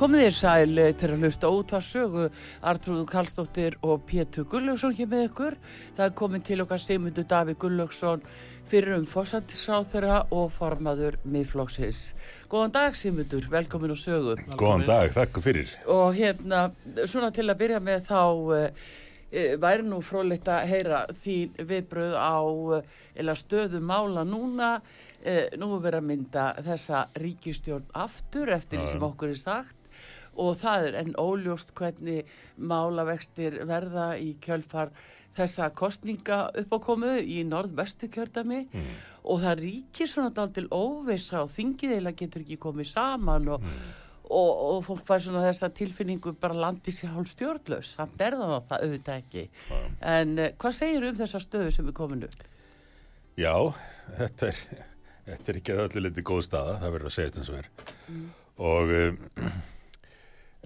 Komið þér sæl eh, til að hlusta út að sögu Artrúðu Kallstóttir og Pétur Gullaugsson hér með ykkur. Það er komið til okkar Sigmundur Daví Gullaugsson fyrir um fórsættisráþurra og formaður miðflóksins. Góðan dag Sigmundur, velkomin á sögu. Góðan dag, þakk fyrir. Og hérna, svona til að byrja með þá e, væri nú frólitt að heyra þín viðbröð á e, stöðu mála núna. Nú er verið að mynda þessa ríkistjórn aftur eftir því sem okkur er sagt og það er enn óljóst hvernig málavextir verða í kjölfar þessa kostninga uppákomu í norð-vestu kjördami mm. og það ríkir svona dál til óvisa og þingiðeila getur ekki komið saman og, mm. og, og fólk fær svona þessa tilfinningu bara landi sér hálf stjórnlaus samt er það það auðvitað ekki mm. en uh, hvað segir um þessa stöðu sem er kominu? Já, þetta er þetta er ekki að öllu liti góð staða það verður að segja þetta eins og er og um,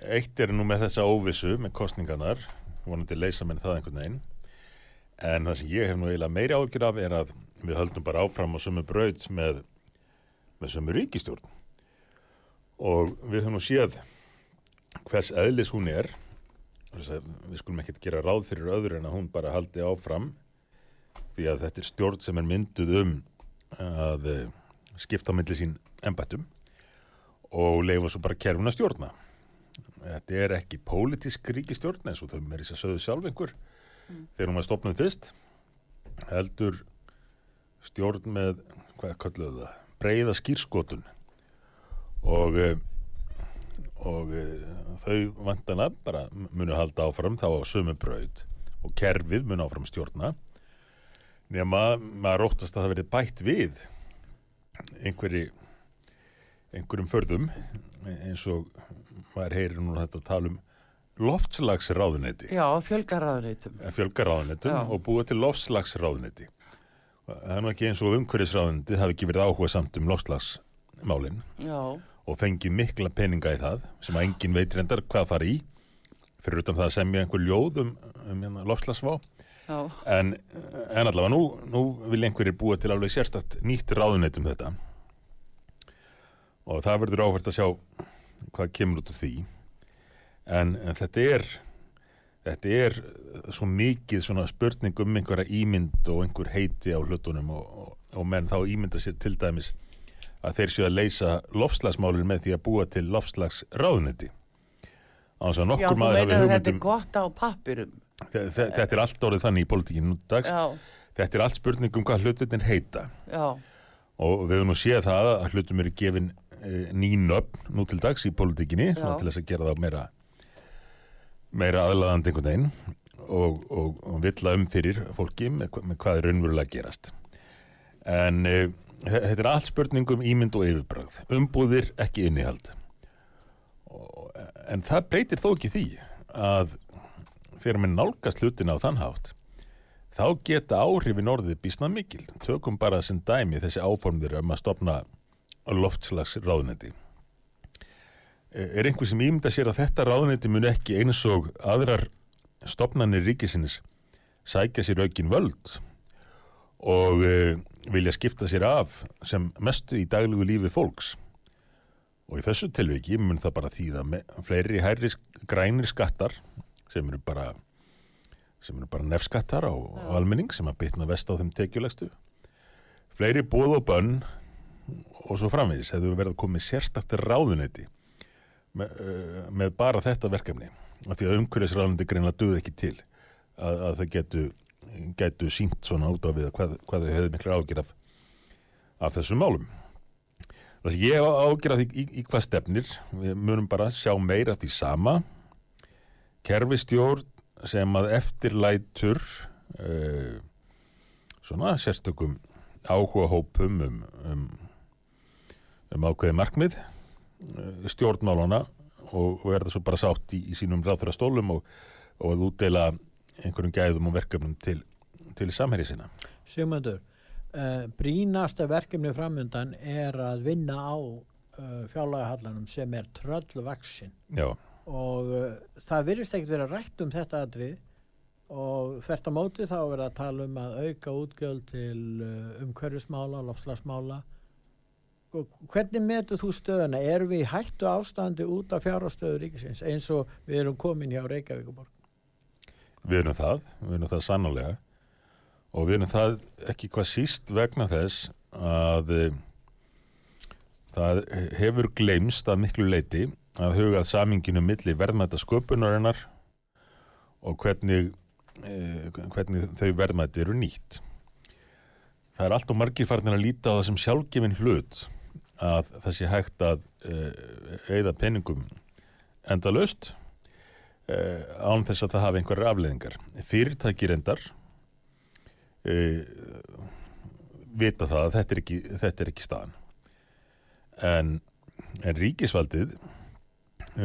eitt er nú með þessa óvissu með kostningarnar, vonandi leysa með það einhvern veginn. En það sem ég hef nú eiginlega meiri ágjur af er að við höldum bara áfram á sömu braud með, með sömu ríkistjórn og við höfum nú séð hvers eðlis hún er. Við skulum ekkert gera ráð fyrir öðru en að hún bara haldi áfram. Því að þetta er stjórn sem er mynduð um að eh, skipta á milli sín embættum og leifa svo bara kerfuna stjórna þetta er ekki pólitísk ríkistjórn eins og þau með þess að sögðu sjálf einhver. Mm. þegar hún var stopnað fyrst heldur stjórn með, hvað kalluðu það? Breyða skýrskotun og eh, og eh, þau vandana bara munu halda áfram þá á sömu brauð og kerfið munu áfram stjórna. Nema maður róttast að það verið bætt við einhverji einhverjum förðum eins og maður heyrir nú þetta að tala um loftslagsráðunetti Já, fjölgaráðunettum Fjölgaráðunettum og búið til loftslagsráðunetti það er nú ekki eins og umhverjusráðunetti það hefði ekki verið áhuga samt um loftslagsmálin Já. og fengið mikla peninga í það sem að engin veitir endar hvað fara í fyrir utan það að semja einhver ljóð um, um hérna, loftslagsvá. En, en allavega nú, nú vil einhverjir búið til alveg sérstatt nýtt ráðunettum þetta. Og það verður áhvert að sjá hvað kemur út úr því. En, en þetta er þetta er svo mikið svona spurning um einhverja ímynd og einhver heiti á hlutunum og, og, og menn þá ímynda sér til dæmis að þeir séu að leysa lofslagsmálur með því að búa til lofslagsráðunetti Já, þú meina að þetta er gott á pappirum Þetta er allt orðið þannig í politíkinu nú dags. Já. Þetta er allt spurning um hvað hlutin heita. Já. og við höfum nú séð það að hlutum eru gefin nýnöfn nú til dags í politíkinni til þess að gera það meira meira aðlaðandi einhvern veginn og, og, og vilja um fyrir fólki með, með hvað er raunverulega gerast. En e, þetta er allt spurningum ímynd og yfirbræð umbúðir ekki innihald. Og, en það breytir þó ekki því að þegar maður nálgast hlutin á þannhátt þá geta áhrifin orðið bísnað mikil. Tökum bara sem dæmi þessi áformður um að stopna loftslags ráðunetti. Er einhver sem ímynda sér að þetta ráðunetti mun ekki eins og aðrar stopnarnir ríkisins sækja sér aukin völd og e, vilja skipta sér af sem mestu í daglugu lífi fólks. Og í þessu tilviki mun það bara þýða fleiri hærri grænir skattar sem eru bara sem eru bara nefskattar á, á almenning sem að bitna vest á þeim tekjulegstu. Fleiri búð og bönn og svo framvegis hefðu verið að koma með sérstakta ráðuneyti með, uh, með bara þetta verkefni af því að umhverfisráðuneyti greinlega duði ekki til að, að það getu, getu sínt svona út af við að hvað, hvað þau hefðu miklu ágjur af, af þessum málum. Þess að ég ágjur af því í, í hvað stefnir, við munum bara sjá meira því sama kerfistjórn sem að eftirlætur uh, svona sérstökum áhuga hópum um, um, um ákveði markmið uh, stjórnmálana og, og er það svo bara sátt í, í sínum ráþara stólum og, og að útdeila einhverjum gæðum og verkefnum til, til samherri sinna. Sigmundur, uh, brínasta verkefni framundan er að vinna á uh, fjárlagahallanum sem er tröllvaksin Já, og uh, það virðist ekkert verið að rætt um þetta atrið og þvert á móti þá er verið að tala um að auka útgjöld til umhverfismála, lofslagsmála og hvernig metur þú stöðuna? Er við hættu ástandi út af fjárhástöðu ríkisins eins og við erum komin hjá Reykjavíkuborg? við erum það, við erum það sannlega og við erum það ekki hvað síst vegna þess að eh, það hefur gleymst að miklu leiti að hugað saminginu milli verðmæta sköpunarinnar og hvernig, eh, hvernig þau verðmæti eru nýtt. Það er allt og margir farnir að líta á það sem sjálfgefin hlut að það sé hægt að eigða peningum endalaust uh, án þess að það hafi einhverjar afleðingar. Fyrirtæki reyndar uh, vita það að þetta er ekki, þetta er ekki staðan. En, en ríkisvaldið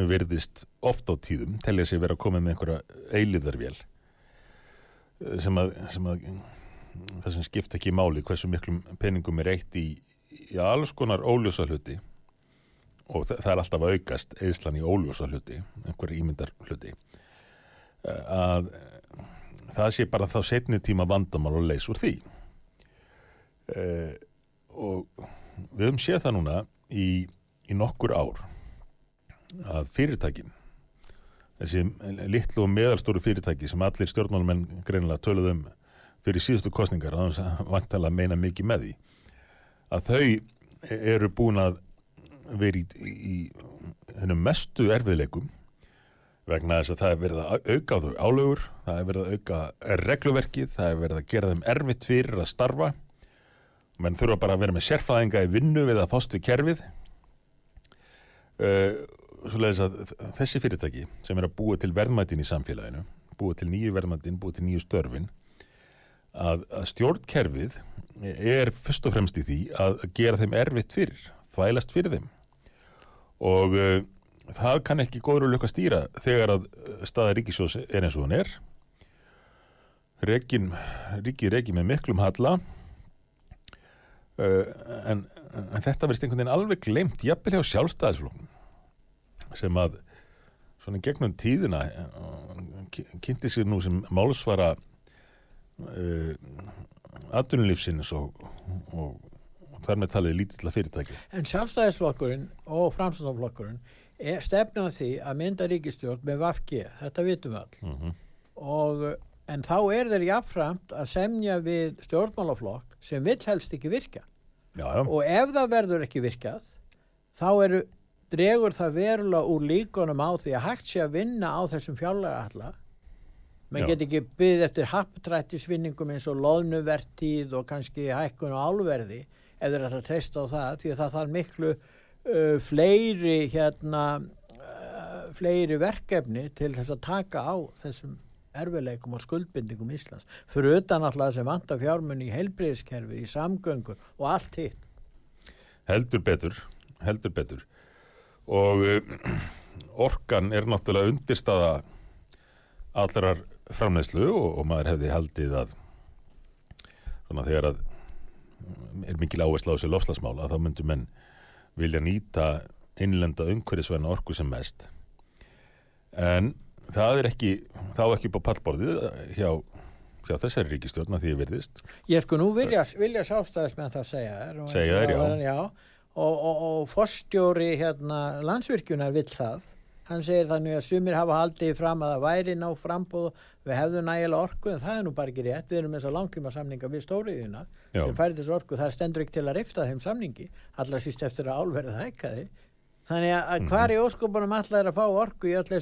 verðist oft á tíðum telja sig vera að koma með einhverja eiliðarvél eh, sem að, sem að það sem skipta ekki máli hversu miklum peningum er eitt í, í alls konar óljósa hluti. Og það, það er alltaf að aukast eðslan í óljósa hluti, einhver ímyndar hluti. Að það sé bara þá setni tíma vandamál og leys úr því. Uh, og við höfum séð það núna í, í nokkur ár að fyrirtækin þessi litlu og meðalstóru fyrirtæki sem allir stjórnmálumenn greinilega töluð um fyrir síðustu kostningar að það vantala að meina mikið með því að þau eru búin að vera í, í, hennum mestu erfiðleikum vegna þess að það er verið að auka á þau álögur, það er verið að auka regluverkið, það er verið að gera þeim erfitt fyrir að starfa. Menn þurfa bara að vera með sérfæðinga í vinnu við að fást við kerfið. Uh, svoleiðis að þessi fyrirtæki sem er að búa til verðmætin í samfélaginu búa til nýju verðmætin, búa til nýju störfin að, að stjórnkerfið er fyrst og fremst í því að gera þeim erfitt fyrir, þvælast fyrir þeim. Og uh, það kann ekki góður að löka stýra þegar að staða ríkisjós er eins og hann er. Rekin, ríkið reikið með miklum halla. Uh, en, en þetta verðist einhvern veginn alveg glemt jafnvel hjá sjálfstæðisflokkum sem að svona gegnum tíðina kynnti sér nú sem málsvara uh, atvinnulífsins og, og, og þar með talið lítilla fyrirtæki En sjálfstæðisflokkurinn og framstæðisflokkurinn stefna því að mynda ríkistjórn með VFG, þetta vitum við all mm -hmm. og en þá er þeir jáfnframt að semja við stjórnmálaflokk sem vill helst ekki virka já, já. og ef það verður ekki virkað þá eru, dregur það verulega úr líkonum á því að hægt sé að vinna á þessum fjárlega alla menn Já. get ekki byggð eftir happtrættisvinningum eins og loðnuvertíð og kannski hækkun og álverði ef þeir ætla að treysta á það því að það þarf miklu uh, fleiri hérna uh, fleiri verkefni til þess að taka á þessum erfileikum og skuldbindingum Íslands fyrir utan alltaf sem vantar fjármunni í heilbriðskerfi, í samgöngur og allt hitt. heldur betur heldur betur og uh, orkan er náttúrulega undirstaða allarar framneyslu og, og maður hefði haldið að svona þegar að er mikil áhersla á þessu lofslagsmála þá myndu menn vilja nýta innlenda umhverjusvenna orku sem mest. En það er ekki þá ekki upp á pallborðið hjá, hjá þessari ríkistjórn að því ég virðist. Ég sko nú vilja, vilja sjálfstæðismenn það segja og Segja þér, já. er- já. Og, og, og forstjóri hérna, landsvirkjunar vill það hann segir þannig að sumir hafa haldið fram að það væri ná frambóð við hefðum nægilega orku en það er nú bara ekki rétt við erum eins og langtíma samninga við stóriðina sem færi þessu orku, það stendur ekki til að rifta þeim samningi, allar síst eftir að álverðið hækkaði þannig að Mhm. hvar í óskopunum allar er að fá orku í allar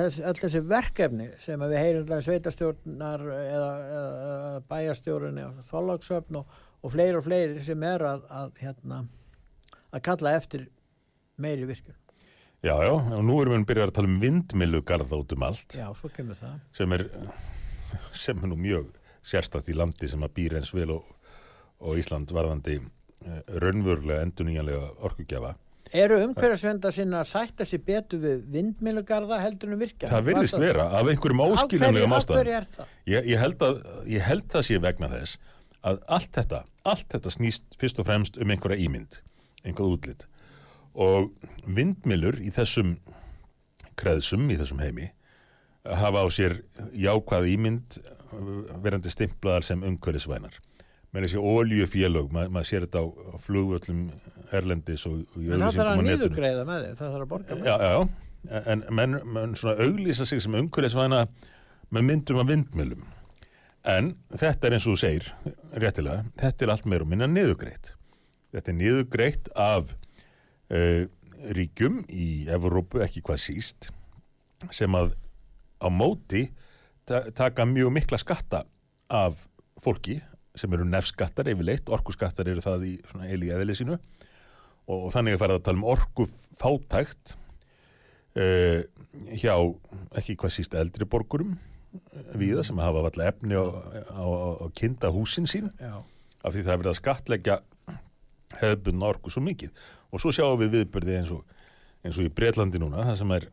þessi, all þessi verkefni sem við heyrum sveitastjórnar eða, eða bæjastjórun eða þólagsöfn og, og fleiri og fleiri sem er að, að, hérna, að kalla eftir meiri virkun. Já, já, og nú erum við byrjað að tala um vindmilugarða út um allt Já, svo kemur það. sem er, sem er nú mjög sérstætt í landi sem að býr eins vel og, og Ísland varðandi eh, raunverulega endurnýjanlega orkugjafa. Eru umhverjasvenda sinna að sætta sér betur við vindmilugarða heldur en virkja? Það virðist Hvað vera af einhverjum Á hverju- óskiljanlegum Á ástæðum. hverju er það? Ég, ég, held að, ég held það sé vegna þess að allt þetta, allt þetta snýst fyrst og fremst um einhverja ímynd, einhverja útlit. Og vindmilur í þessum kreðsum, í þessum heimi, hafa á sér jákvæð ímynd uh, verandi stimplaðar sem umhverfisvænar. Með þessi oljufélög, ma maður sér þetta á, á flugvöllum Erlendis og, og En það þarf að niðurgreiða með þér, það þarf að borga með Já, já, já, en menn, menn svona auglýsa sig sem umhverfisvæna með myndum af vindmjölum. En þetta er eins og þú segir, réttilega, þetta er allt meira og minna niðugreitt. Þetta er niðugreitt af uh, ríkjum í Evrópu, ekki hvað síst, sem að á móti ta taka mjög mikla skatta af fólki sem eru nefnskattar yfirleitt, orkuskattar eru það í svona eili eðli sínu. Og, og þannig er farið að tala um orku fátækt uh, hjá ekki hvað síst eldri borgurum uh, víða sem hafa alltaf efni á, á, á, á kinda húsin sín. Já, af því það er verið að skatleggja hefðbunna orku svo mikið. Og svo sjáum við viðbyrði eins og, eins og í Breitlandi núna það sem er,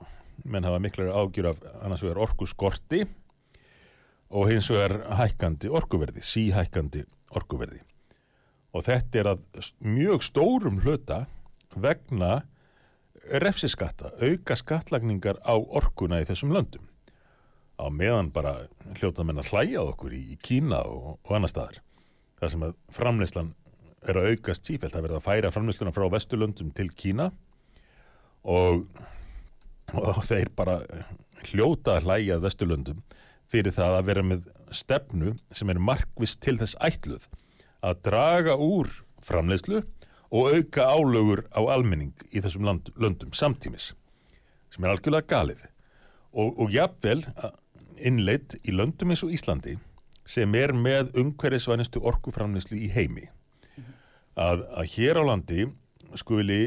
menn hafa miklar ágjur af annars vegar orku skorti og hins vegar hækkandi orkuverði, síhækkandi orkuverði. Og þetta er að mjög stórum hluta vegna refsiskatta, auka skattlagningar á orkuna í þessum löndum. Á meðan bara hljóta menn að hlæja að okkur í, í Kína og, og annar staðar þar sem að framleyslan er að aukast sífælt, það verða að færa framleysluna frá Vesturlöndum til Kína og, og þeir bara hljóta að hlæja að Vesturlöndum fyrir það að vera með stefnu sem er markvist til þess ætluð að draga úr framleyslu og auka álögur á almenning í þessum land, löndum samtímis sem er algjörlega galið. Og, og jafnvel innleitt í löndum eins og Íslandi sem er með umhverfisvænistu orkuframleyslu í heimi að, að hér á landi skuli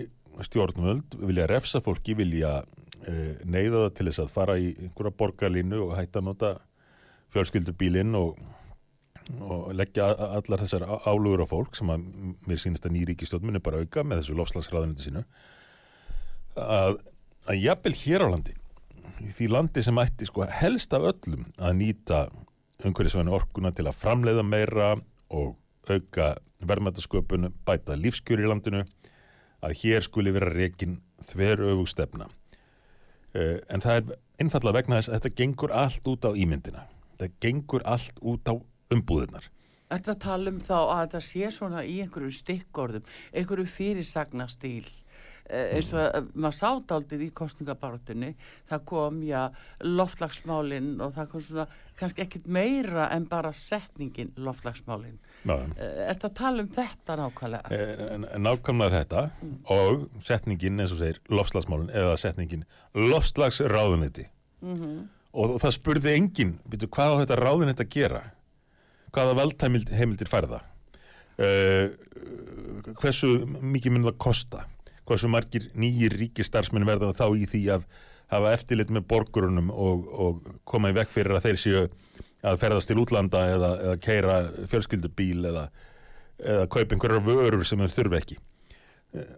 stjórnvöld vilja refsa fólki, vilja uh, neyða það til þess að fara í einhverja borgarlínu og hætta að nota fjölskyldubílinn og, og leggja allar þessar álugur á fólk sem að mér sínist að nýri ríkistjórn muni bara auka með þessu lofslagsræðundi sínu. Að, að jafnvel hér á landi því landi sem ætti sko helst af öllum að nýta umhverfisvæni orkuna til að framleiða meira og auka verðmættasköpun, bæta lífskjör í landinu, að hér skuli vera rekin þver öfug stefna. Uh, en það er einfallega vegna þess að þetta gengur allt út á ímyndina. Þetta gengur allt út á umbúðirnar. Þetta tala um þá að þetta sé svona í einhverju stikkorðum, einhverju fyrirsagnastíl eh, eins og að maður sátt aldrei í kostningabarátunni, það kom já loftlagsmálinn og það kom svona kannski ekkit meira en bara setningin loftlagsmálinn. Ná, Er þetta að tala um þetta nákvæmlega? en nákvæmlega þetta og setningin eins og segir lofslagsmálun eða setningin lofslagsráðuniti Mm og það spurði enginn, býtu, hvað á þetta ráðuniti að gera? Hvaða valdheimildir færða? Uh, hversu mikið mun það kosta? Hversu margir nýjir ríkistarfsmenn verða þá í því að hafa eftirlit með borgurunum og, og koma í vekk fyrir að þeir séu að ferðast til útlanda eða, eða keira fjölskyldubíl eða, eða kaupa einhverjar vörur sem þau þurfi ekki. Eh,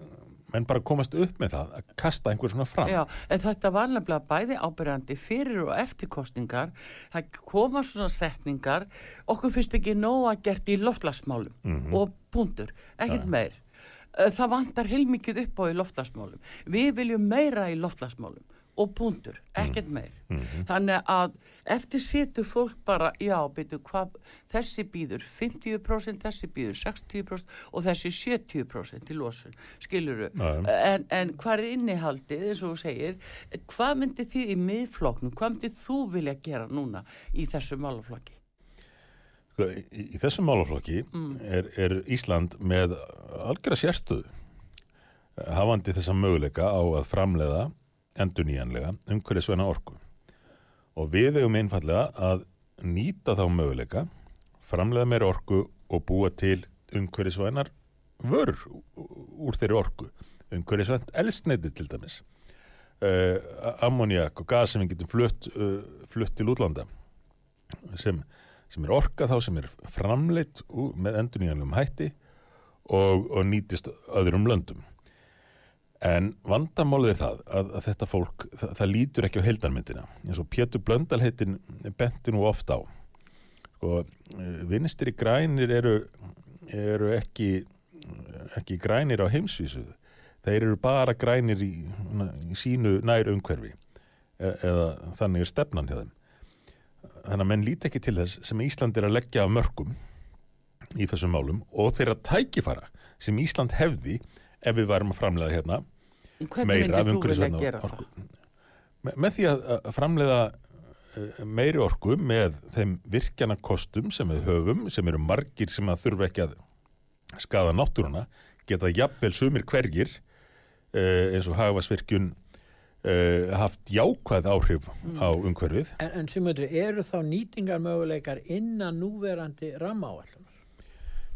Menn bara komast upp með það að kasta einhver svona fram. Já, en þetta var nefnilega bæði ábyrjandi fyrir og eftir kostningar. Það koma svona setningar, okkur finnst ekki nóg að gert í loftlagsmálum Mhm. og punktur, ekkert Ja. meir. Eh, Það vantar heilmikið upp á í loftlagsmálum. Við viljum meira í loftlagsmálum. Og punktur, ekkert meir. Mhm. Þannig að eftir setur fólk bara, já, byrju, hvað, þessi býður 50%, þessi býður 60% og þessi 70% í losun, skiluru. En, en hvað er innihaldið, eins og þú segir, hvað myndi þið í miðflokknum, hvað myndi þú vilja gera núna í þessu málaflokki? Sko, Í, í þessum málaflokki er, er Ísland með algjörða sérstöðu hafandi þessa möguleika á að framleiða endur nýjanlega umhverfisvæna orku. Og við eigum einfallega að nýta þá möguleika framleiða meira orku og búa til umhverfisvænar vörur úr þeirri orku. Umhverfisvænt elsneiti til dæmis. Uh, ammoniak og gas sem við getum flutt, uh, flutt til útlanda sem, sem er orka þá sem er framleitt með endurnýjanlegum hætti og, og nýtist öðrum löndum. En vandamálið er það að, að þetta fólk, það, það lítur ekki á heildarmyndina. eins og Pétur Blöndal heitin benti nú oft á. Sko, vinstir í grænir eru, eru ekki, ekki grænir á heimsvísu. Þeir eru bara grænir í, í sínu nær umhverfi e, eða þannig er stefnan hjá þeim þannig að menn líti ekki til þess sem Ísland er að leggja af mörgum í þessum málum og þeirra tækifara sem Ísland hefði ef við værum að framlega hérna meira af gera orku. Me, með því að, að framleiða eh, meiri orku með þeim virkjana kostum sem við höfum sem eru margir sem að þurfa ekki að skada náttúruna geta jafnvel sumir hvergir uh, eins og hagvarsvirkjun uh, haft jákvæð áhrif á umhverfið En, en sem veitur, eru þá nýtingar möguleikar innan núverandi rammaáallunar?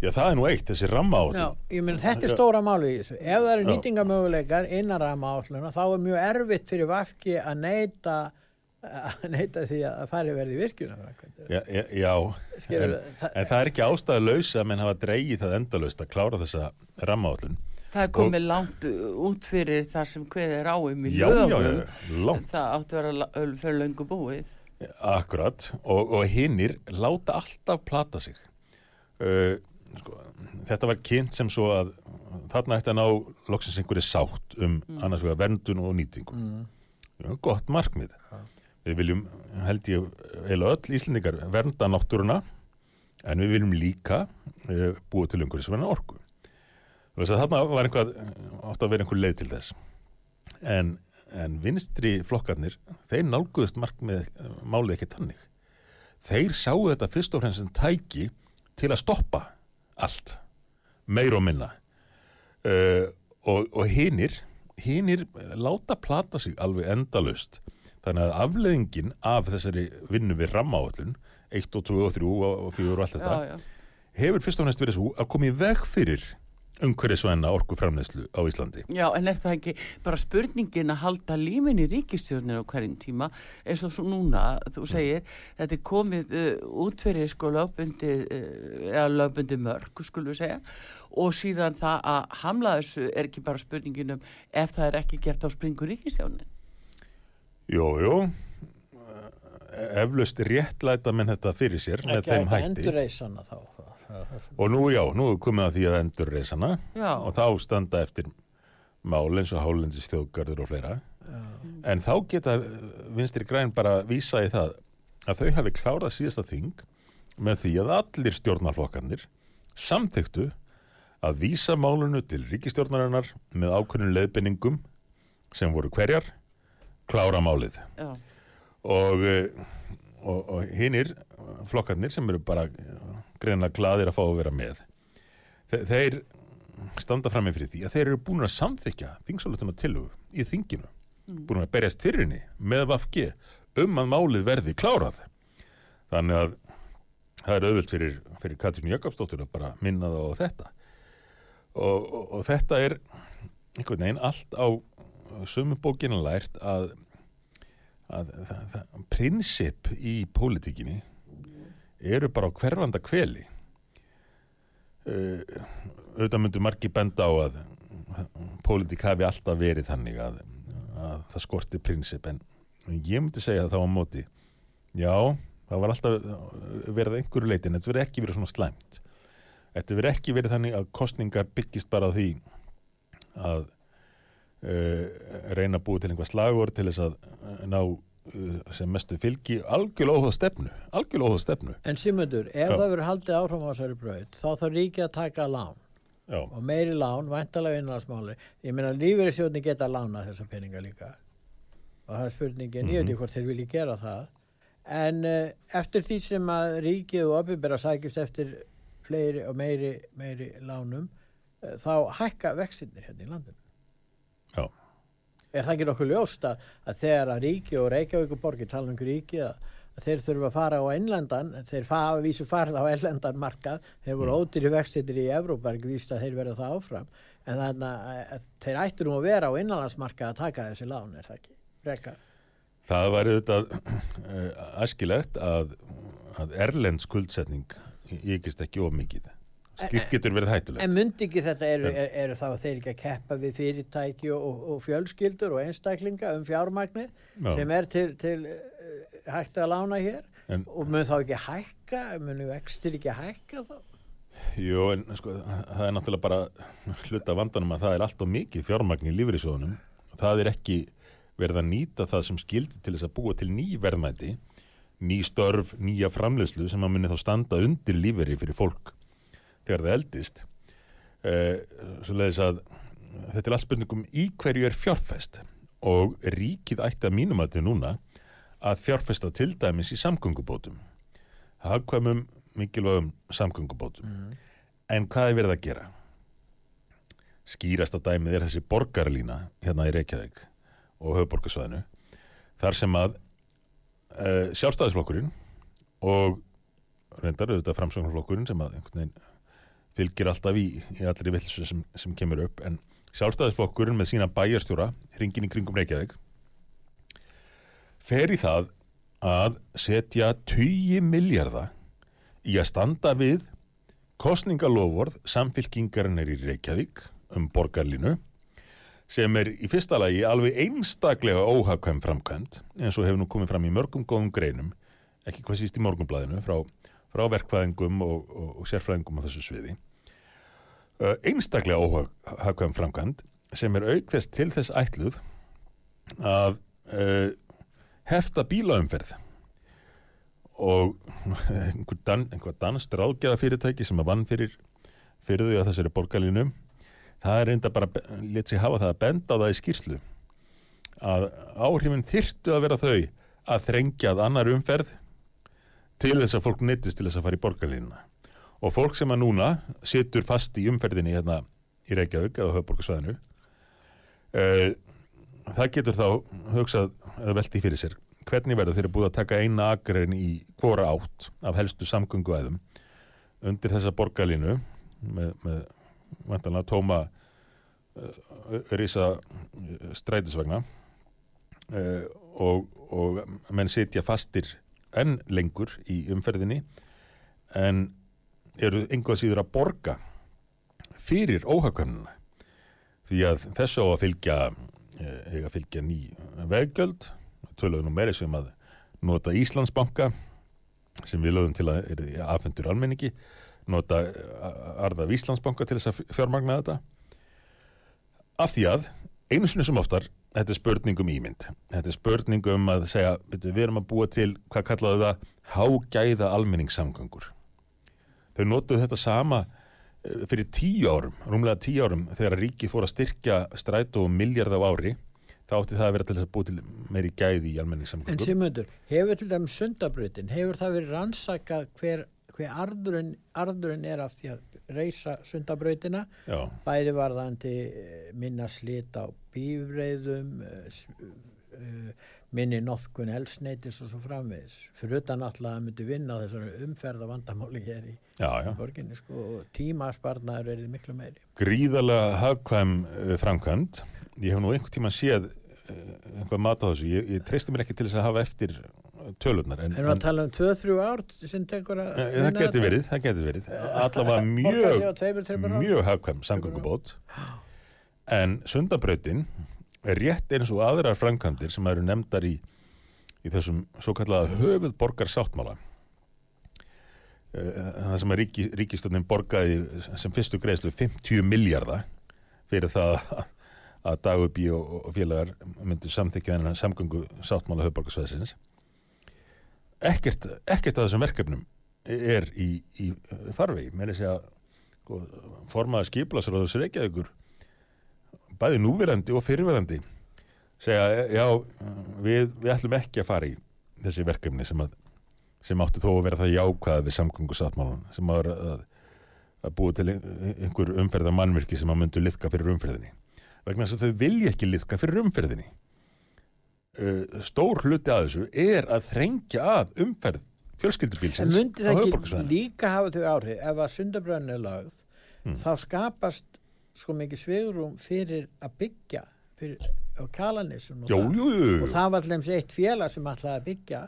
Já, það er nú eitt, þessi ramma á Já, ég meina þetta er stóra máli í þessu. Ef það eru Já. nýtingar möguleikar innan rammaáallunar þá er mjög erfitt fyrir vafki að neyta að neyta því að fari verði virkjuna. Já, já, já. Skilur En, það- en það er ekki ástæðu laus að menn hafa dreigið það endalaust að klára þessa rammaállun. Það er komið langt uh, út fyrir það sem hveð er á um í Já, já, lögum. já, langt, Það átti að vera fyrir löngu búið. akkurat. Og, og hinnir láta alltaf plata sig. Uh, sko, þetta var kynnt sem svo að þarna ætti að ná loksins einhverju sátt um annars vegar verndun og nýtingu. Já, gott markmið. Við viljum, held ég, eða öll Íslendingar vernda náttúruna en við viljum líka uh, búa til einhverju. Þess að þarna var einhvað, átt að vera einhver leið til þess. En, en vinstri flokkarnir, þeir nálguðust markmið málið ekki tannig. Þeir sáu þetta fyrst og fremst sem tæki til að stoppa allt, meir og minna. Uh, og, og hinir, hinir láta plata sig alveg endalust. Þannig að afleðingin af þessari vinnu við rammaáallun, 1 og 2 og 3 og 4 og allt þetta, Já, já. hefur fyrst og fremst verið svo að koma í veg fyrir umhverjusvæna orkuframleyslu á Íslandi. Já, en er það ekki bara spurningin að halda límin í ríkistjórnir á hverjum tíma eins og svo núna, þú segir þetta er komið uh, út fyrir sko lögbundi, uh, eða lögbundi mörg, skulum við segja og síðan það að hamla þessu er ekki bara spurningin um ef það er ekki gert á springu ríkistjórnir Jú, jú, eflaust réttlæta menn þetta fyrir sér með Ekki þeim að hætti. þá. Það er það sem- Og nú, já, nú er komið að því að endur reysana Já, og þá standa eftir mál eins og hálendis þjóðgarður og fleira. En þá geta vinstri græn bara vísa í það að þau hafi klárað síðasta þing með því að allir stjórnarflokkarnir samþyktu að vísa málunu til ríkistjórnarinnar með ákveðnum leiðbenningum sem voru hverjar, klára málið. já, Og, eh, og, og hinnir flokkarnir sem eru bara greina gladir að fá að vera með, þe þeir standa fram með fyrir því að þeir eru búin að samþykja þingsálutuna tilugu í þinginu, búin að berjast fyrir henni með VFG um að málið verði klárað. Þannig að það er auðvöld fyrir, fyrir Katrín Jakobsdóttur að bara minna það á þetta. Og, og, og þetta er einhvern veginn allt á sömu bókinu lært að, að prinsip í pólitíkinni eru bara á hverfanda kveli. Uh, auðvitað myndu margi benda á að pólitík hafi alltaf verið þannig að, að það skorti prinsip en ég myndi segja það á móti já, það var alltaf verið að einhverju leiti en þetta verið ekki verið svona slæmt þetta verið ekki verið þannig að kostningar byggist bara á því að uh, reyna að búa til einhvað slagur til þess að ná sem mestu fylgi algjörlega óháð stefnu, algjörlega óháð stefnu. En Simundur, ef Já. það verður haldið áfram á þessari braut, þá þarf ríkið að taka lán Já, og meiri lán, væntalega innanlandsmáli. Ég meina lífeyrissjóðni geta lánað þessa peninga líka. Og það er spurningin, ég veit ekki hvort þeir vilji gera það. En uh, eftir því sem að ríkið og opinbera sækist eftir fleiri og meiri, meiri lánum, uh, þá hækka vextinir hérna í landinu. já, Er það ekki nokkuð ljóst að, að þegar að ríki og Reykjavík og borgir tala um ríki að, að þeir þurfa að fara á innlendan, þeir hafa vísu farið á innlendan markað, þeir voru ódýri vextir í Evrópa, er ekki víst að þeir verða það áfram, en þannig að, þeir ættur nú að vera á innanlandsmarkað að taka þessi lán, er það ekki? Rekar. það væri auðvitað uh, æskilegt að, að erlend skuldsetning ykist ekki of mikið. Slíkt getur verið hættulegt. En myndi ekki þetta, eru, Já. er, eru þá þeir ekki að keppa við fyrirtæki og, og, og fjölskyldur og einstaklinga um fjármagnir Já. sem er til, til uh, hægt að lána hér? En, Og mun þá ekki hækka, mun vextir ekki hækka þá? jú, en sko, það er náttúrulega bara hluta vandanum að það er allt og mikið fjármagn í lífriðsjóðunum. Það er ekki verið að nýta það sem skildi til þess að búa til ný verðmæti, ný störf, nýja framleiðslu sem að muni þá standa undir líferi fyrir fólk þegar það eldist. Uh, svoleiðis að þetta er allt spurningum í hverju er fjárfest. Og ríkið ætti að mínum að til núna að fjárfesta til dæmis í samgöngubótum. Hagkvæmum mikilvægum samgöngubótum. En hvað er verið að gera? Skýrasta dæmið er þessi borgarlína hérna í Reykjavík og höfuborgarsvæðinu þar sem að uh, sjálfstæðisflokkurinn og reyndar auðvitað framsóknarflokkurinn sem að einhvern veginn fylgir alltaf í, í allri vilsu sem, sem kemur upp. En sjálfstæðisflokkurinn með sína bæjarstjóra hringin í kringum Reykjavík fer í það að setja 20 miljardar í að standa við kostningalofvorð samfylkingarinnar í Reykjavík um borgarlínu sem er í fyrsta lagi alveg einstaklega óhagkvæm framkvæmt eins og hefur nú komið fram í mörgum góðum greinum ekki hvað síst í morgunblæðinu frá, frá verkfræðingum og, og, og sérfræðingum á þessu sviði einstaklega óhagkvæm framkvæmt sem er auk þess til þess ætluð að uh, hefta bílaumferð. Og einhver, dan, einhver danst ráðgjaða fyrirtæki sem að vann fyrir fyrir því að þessari borgarlínu það er reynda bara létt sig hafa það að benda á það í skýrslu að áhrifin þyrftu að vera þau að þrengjað annar umferð til þess að fólk neytist til þess að fara í borgarlínuna og fólk sem að núna situr fast í umferðinni hérna í Reykjavík eða höfborgarsvæðinu uh, það getur þá hugsað eða velti fyrir sér. Hvernig verður þeirra búið að taka eina akrein í hvora átt af helstu samgönguæðum undir þessa borgarlínu með, með vantanlega tóma uh, risa uh, strætisvagna uh, og, og menn sitja fastir enn lengur í umferðinni en eru einhvað síður að borga fyrir óhagkvæmnina. Því að þessu á að fylgja eh, eiga að fylgja ný veggjöld. Töluðum nú meiri sem að nota Íslandsbanka sem við lögum til að aðfendur almenningi nota eh, arðaf Íslandsbanka til þess að fjármagna þetta. Af því að einu sinni sem oftar þetta er spurning um ímynd. Þetta er spurning um að segja við erum að búa til, hvað kallaðu það hágæða almenningssamgöngur þau notuðu þetta sama eh, fyrir tíu árum, rúmlega tíu árum þegar ríkið fór að styrkja strætó um miljard á ári. Þá átti það að vera til þess að búa til meiri gæði í En almenningssamgöngur Simundur, hefur til dæmis sundabrautin, hefur það verið rannsakað hver, hver arðurinn, arðurinn er af því að reysa sundabrautina, Já, bæði varðandi eh, minna slit á bífreiðum, eh, s- eh, minni notkun elsneitis og svo framvegis. Fyrir utan alltaf að myndi vinna þessari umferða vandamáli hér í já, já. borginni, sko, og tímasparnaður er miklu meiri. gríðarlega hagkvæm uh, framkvæmd. Ég hef nú einhvern tíma séð uh, einhvað mat á þessu, ég, ég treysti mér ekki til þess að hafa eftir tölurnar en, Erum við að tala um 2-3 ár sem tekur að en, það geti verið, það geti verið. Allavega mjög, mjög hagkvæm samgöngubót. En sundabrautin rétt eins og aðrar framkvæmdir sem eru nefndar í, í þessum svo kallaða höfuð borgar sáttmála það sem að ríki, ríkistöndin borgaði sem fyrstu greiðslu 50 miljardar fyrir það að, Dagubí og, félagar myndu samþykja þennan samgöngu sáttmála höfborgarsvæðisins ekkert, ekkert af þessum verkefnum er í, í farvegi. Með þess að sko, formaða skiplasráðus Reykjavíkur bæði núverandi og fyrirverandi segja já við, við ætlum ekki að fara í þessi verkefni sem, að, sem áttu þó að vera það jákvæða við samgöngu sáttmálan sem að, að, að búið til einhver umferða mannvirki sem að myndu liðka fyrir umferðinni. Vegna þess að þau vilja ekki liðka fyrir umferðinni. Uh, stór hluti að þessu er að þrengja að umferð En fjölskyldubílsins myndi á það ekki líka hafa þau áhrif ef að sundabrönn er lagð Mm. þá skapast sko mikið svigurum fyrir að byggja fyrir, á kalanisum og, Jú, það. jú, jú, og það var allir eitt félag sem ætlaði að byggja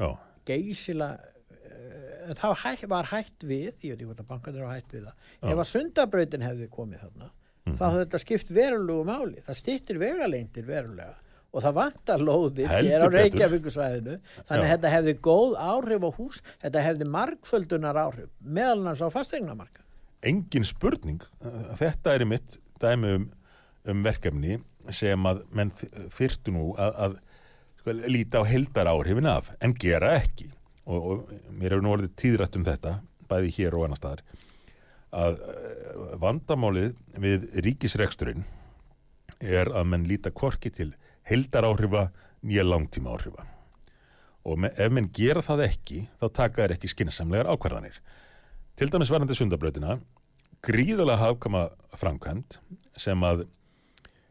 Já, geysila uh, þá hæ, var hætt við ég veit ekki hvort að bankanir var hætt við það. Mhm. ef að sundabrautin hefði komið þarna þá hefði þetta skipt verulegu máli það stýttir vegalengdir verulega og það vantar lóðir hér á. Reykjavíkusvæðinu þannig að þetta hefði góð áhrif á hús þetta hefði margföldunar áhrif meðal hans á fastegnamarka engin spurning. Þetta er í mitt dæmi um, um verkefni sem að menn þyrtu nú að, að sko, líta á heldar áhrifin af en gera ekki. Og, og mér hefur nú orðið tíðrætt um þetta bæði hér og annar staðar að eh, vandamálið við ríkisreksturinn er að menn líta korki til heldar áhrifa nýja langtíma áhrifa og ef menn gera það ekki þá taka þær ekki skynnsamlegar ákvarðanir til dæmis varandi sundabrautina gríðalega hafkama framkvæmt sem að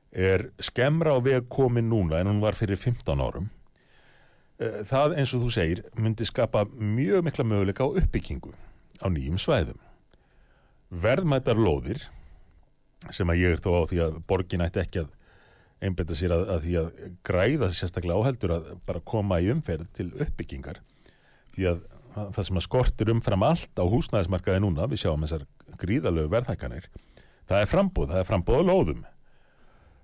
er skemmra á veg komin núna en hún var fyrir 15 árum. Eh, það eins og þú segir myndi skapa mjög mikla möguleika á uppbyggingu á nýjum svæðum. Verðmættar lóðir sem að ég er þó á því að borgin ætti ekki að einbetta sér að, að því að græða sérstaklega áheldur að bara koma í umferð til uppbyggingar. Því að það sem að skortir umfram allt á húsnæðismarkaði núna, við sjáum þessar gríðalögu verðhækkanir, það er frambúð, það er frambúð á lóðum.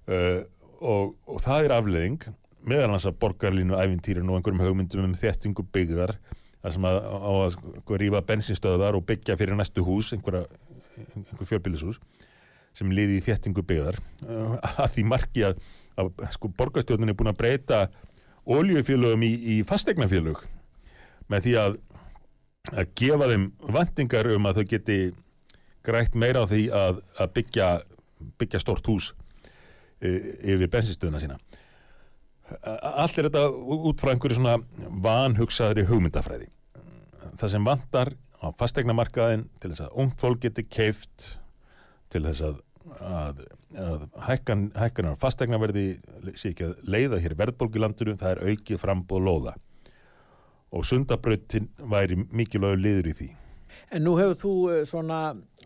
Uh, og, og það er afleðing meðal hans að borgarlínu æfintýrin og einhverjum hugmyndum um þéttingu byggðar þar sem að, að sko, rífa bensinstöðar og byggja fyrir næstu hús einhverja, einhver fjörbílishús sem liði í þéttingu byggðar. Uh, að því marki að, að sko, borgarstjórnin er búin að breyta oljufélögum í, í fastegnafélög með því að, að gefa þeim vantingar um að þau geti grætt meira á því að, að byggja, byggja stort hús uh, yfir bensinstöðuna sína. Allt er þetta út frá einhverju svona vanhugsaðri hugmyndafræði. Það sem vantar á fastegnamarkaðin til þess að ungt fólk geti keift til þess að, að, að hækkan, hækkanar fastegnaverði sé ekki að leiða hér landinu, það er aukið frambóð lóða og sundabrautin væri mikilvægur liður í því En nú hefur þú eh, svona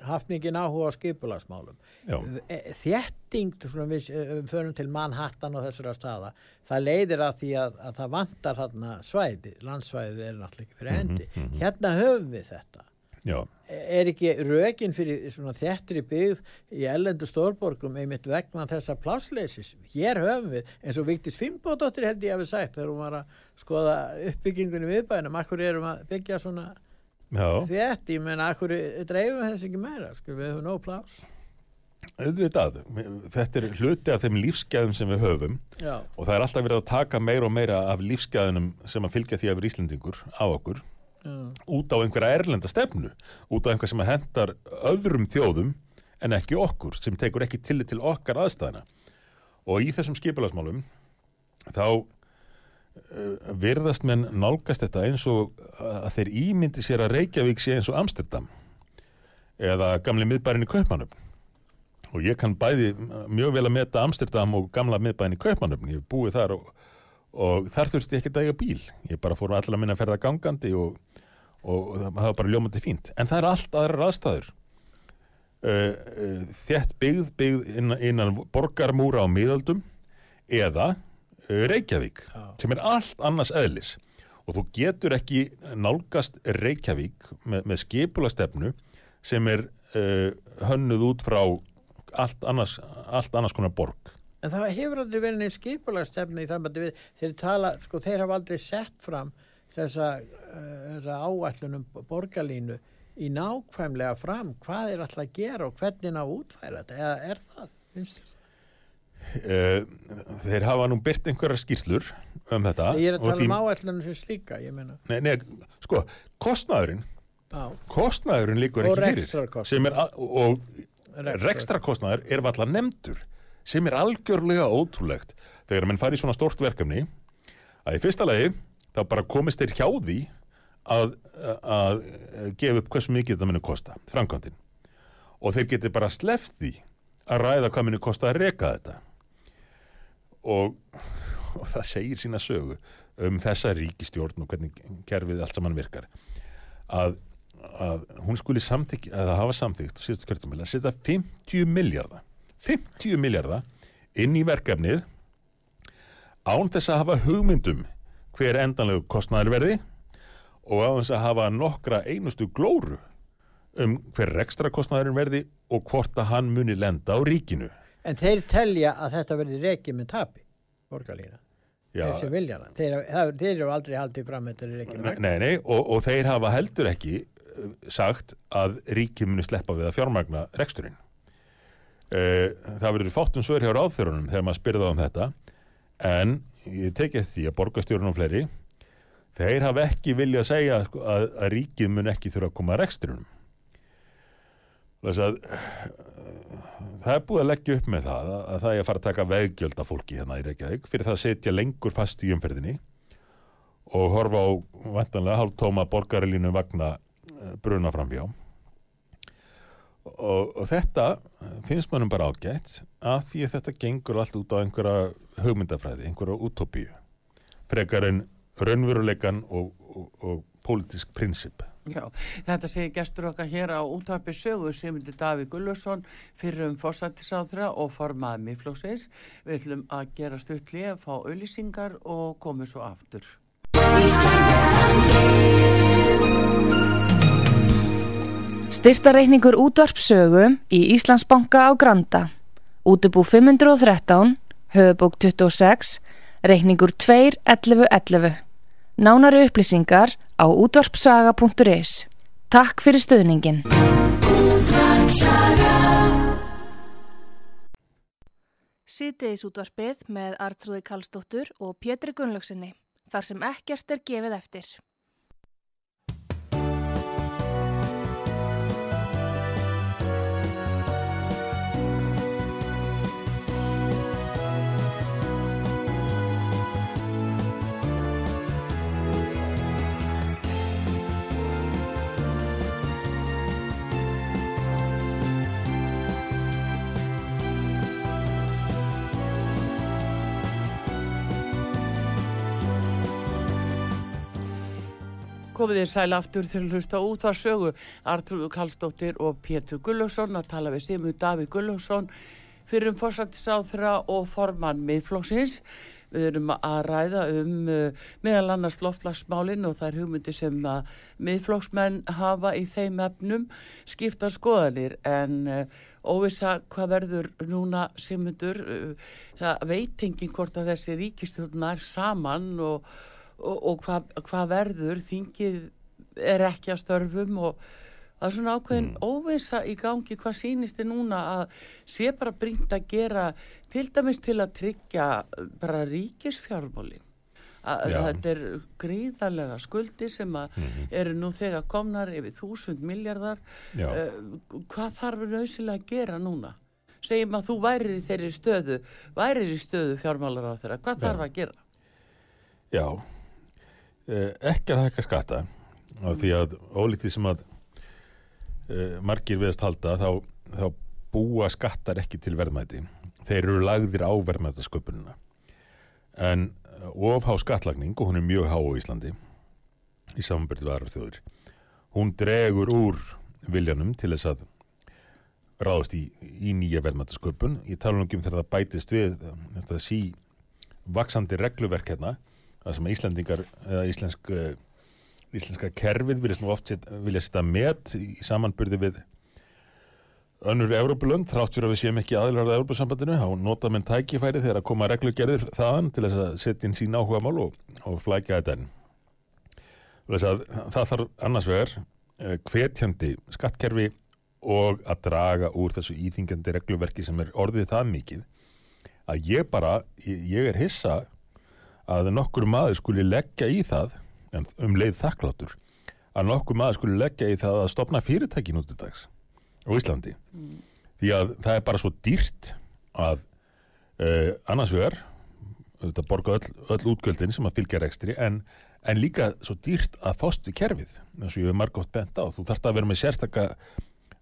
haft mikið áhuga á skipulagsmálum. Já. Eh, Þétting, svona við eh, förum til Manhattan og þessara staða, það leiðir að því að, að það vantar þarna svæði, landsvæði er náttúrulega ekki fyrir hendi. Hérna höfum við þetta. Já, Er ekki rökin fyrir svona þéttri byggð í ellendu stórborgum einmitt vegna þessa plásleisis? Hér höfum við, eins og Vigdís Finnbódóttir held ég að við sagt þegar hún var að skoða uppbyggingunni viðbænum, akkur erum að byggja svona ég menna, akkur dreifum við þess ekki meira, sko, við höfum nóg plás. auðvitað þetta er hluti af þeim lífsgæðum sem við höfum Já, og það er alltaf verið að taka meira og meira af lífsgæðunum sem að fylgja því að vera Íslendingur á okkur já, út á einhverja erlenda stefnu út á einhver sem hendar öðrum þjóðum en ekki okkur sem tekur ekki tillit til okkar aðstæðina og í þessum skipulagsmálum þá uh, virðast menn nálgast þetta eins og að þeir ímyndi sér að Reykjavík sé eins og Amsterdam eða gamli miðbærin í Kaupmannöfn og ég kann bæði mjög vel að meta Amsterdam og gamla miðbærin í Kaupmannöfn ég hef búið þar og, og þar þurfti ég ekki að eiga bíl. Ég bara fór allar minna að ferða gangandi og, og það var bara ljómandi fínt. En það er allt aðrar aðstæður. Uh, uh, þétt byggð byggð innan, innan borgarmúra á miðöldum eða uh, Reykjavík Já. sem er allt annars eðlis. Og þú getur ekki nálgast Reykjavík með, með skipulastefnu sem er uh, hönnuð út frá allt annars, allt annars konar borg. En það hefur aldrei verið neins skipulagstefni í við, þeir tala, sko, þeir hafa aldrei sett fram þessa, uh, þessa áætlunum borgarlínu í nákvæmlega fram. Hvað er alltaf að gera og hvernig að útfæra þetta, eða er það, finnst þér? uh, þeir hafa nú byrt einhverjar skýrslur um þetta Ég er að og tala um áætlunum sem slíka, ég meina. Nei, nei, sko, kostnaðurinn Já, kostnaðurinn líkur Og ekki fyrir er, a- og rekstrakostnaður er valla nefndur sem er algjörlega ótrúlegt þegar menn fari í svona stórt verkefni. Að í fyrsta lagi þá bara komist þeir hjá því að, að gefa upp hversu mikið þetta muni kosta, framkvæmdin. Og þeir geti bara sleppt því að ræða hvað muni kosta að reka þetta. Og, og það segir sína sögu um þessa ríkistjórn og hvernig kerfið allt saman virkar. Að, að hún skuli samþykja, eða hafa kjörtumil að setja 50 miljardar 50 miljardar inn í verkefnið án þess að hafa hugmyndum hver endanlegu kostnæður verði og án þess að hafa nokkra einustu glóru um hver ekstra kostnæðurinn verði og hvort að hann muni lenda á ríkinu. En þeir telja að þetta verði rekið með tapi, borgarlína. Já, Þeir sem vilja það. Þeir, þeir eru aldrei haldið fram að þetta rekið með Nei, nei, og, og þeir hafa heldur ekki uh, sagt að ríkið muni sleppa við að fjármagna reksturinn. Uh, það verður fátum svör hjá ráðþörunum þegar maður spyrða um þetta, en ég eftir því að borgarstjórun og fleiri, þeir hafa ekki viljað segja sko, að, að ríkið mun ekki þurfa að koma að reksturinnum. Þess að það er búið að leggja upp með það að, að það er að fara að taka veggjöld af fólki hérna í Reykjavík fyrir það að setja lengur fast í umferðinni og horfa á vantanlega hálftóma borgarilínu vagna eh, bruna framhjá og, og þetta finnst mannum bara ágætt af því að þetta gengur allt út á einhverja hugmyndafræði, einhverja útópíu frekar en raunveruleikan og, og, og pólitísk prinsip Já, þetta segir gestur okkar hér á útvarpi sögu sem myndi Daví Gullursson fyrir um fórsættisáðra og formaði miðflóksins. Við ætlum að gera stuttlið, fá auðlýsingar og komum svo aftur. Styrtareikningur útvarpsögu í Íslandsbanka á Granda. Útubú 513, höfubók 26, reikningur 2.11.11. Nánari upplýsingar á útvarpsaga.is. Takk fyrir stöðningin. Sýtiðis útvarpið með Artrúði Kallstóttur og Pétri Gunnlaugsinni. Þar sem ekkert er gefið eftir. Komið þér sæl aftur til að hlusta út var sögu Artrúðu Kallstóttir og Pétur Gullarsson að tala við Simur Daví Gullarsson fyrir um fórsættisáþra og formann miðflóksins. Við erum að ræða um uh, meðal annars loftlagsmálinn og það er hugmyndi sem að miðflóksmenn hafa í þeim efnum skipta skoðanir en uh, óvisa hvað verður núna Simundur, uh, það veitingin hvort að þessi ríkistjórn er saman og og, og hvað hva verður þingið er ekki að störfum og það er svona ákveðin mm. óvisa í gangi hvað sýnist þið núna að sé bara bringt að gera til dæmis til að tryggja bara ríkisfjármálin. Þetta er gríðarlega skuldi sem að eru nú þegar komnar yfir þúsund miljardar uh, hvað þarf nöðsilega að gera núna? Segjum að þú værir í þeirri stöðu værir í stöðu fjármálar á þeirra hvað Já. þarf að gera? Já, eh, ekki að hækka skatta af því að ólíkt því sem að eh, margir viðast halda þá, þá búa skattar ekki til verðmæti. Þeir eru lagðir á verðmætasköpununa. En eh, ofhá skattlagning, og hún er mjög há á Íslandi í samanbyrðu aðrar þjóður, hún dregur úr viljanum til þess að ráðast í, í nýja verðmætasköpun. Ég tala nú ekki um þegar það bætist við eh, þetta sí vaksandi regluverk hérna það sem Íslendingar eða íslensk, uh, íslenska kerfið viljast nú oft set, vilja setja met í samanbyrði við önnur Európulönd, þrátt fyrir að við séum ekki aðilar á Európusambandinu, þá nota menn tækifæri þegar að koma reglugerðir þaðan til þess að setja inn sín áhuga mál og, og flækja þetta enn. Það þarf annars vegar uh, hvetjandi skattkerfi og að draga úr þessu íþingjandi regluverki sem er orðið það mikið að ég bara, ég er hissa að nokkur maður skuli leggja í það, en um leið þakklátur, að nokkur maður skuli leggja í það að stopna fyrirtæki nút í dags á Íslandi. Því að það er bara svo dýrt að uh, annars vegar, þetta borga öll, öll útgjöldin sem að fylgja rekstri, en, en líka svo dýrt að fást við kerfið, eins og ég hef margótt bent á. Þú þarft að vera með sérstaka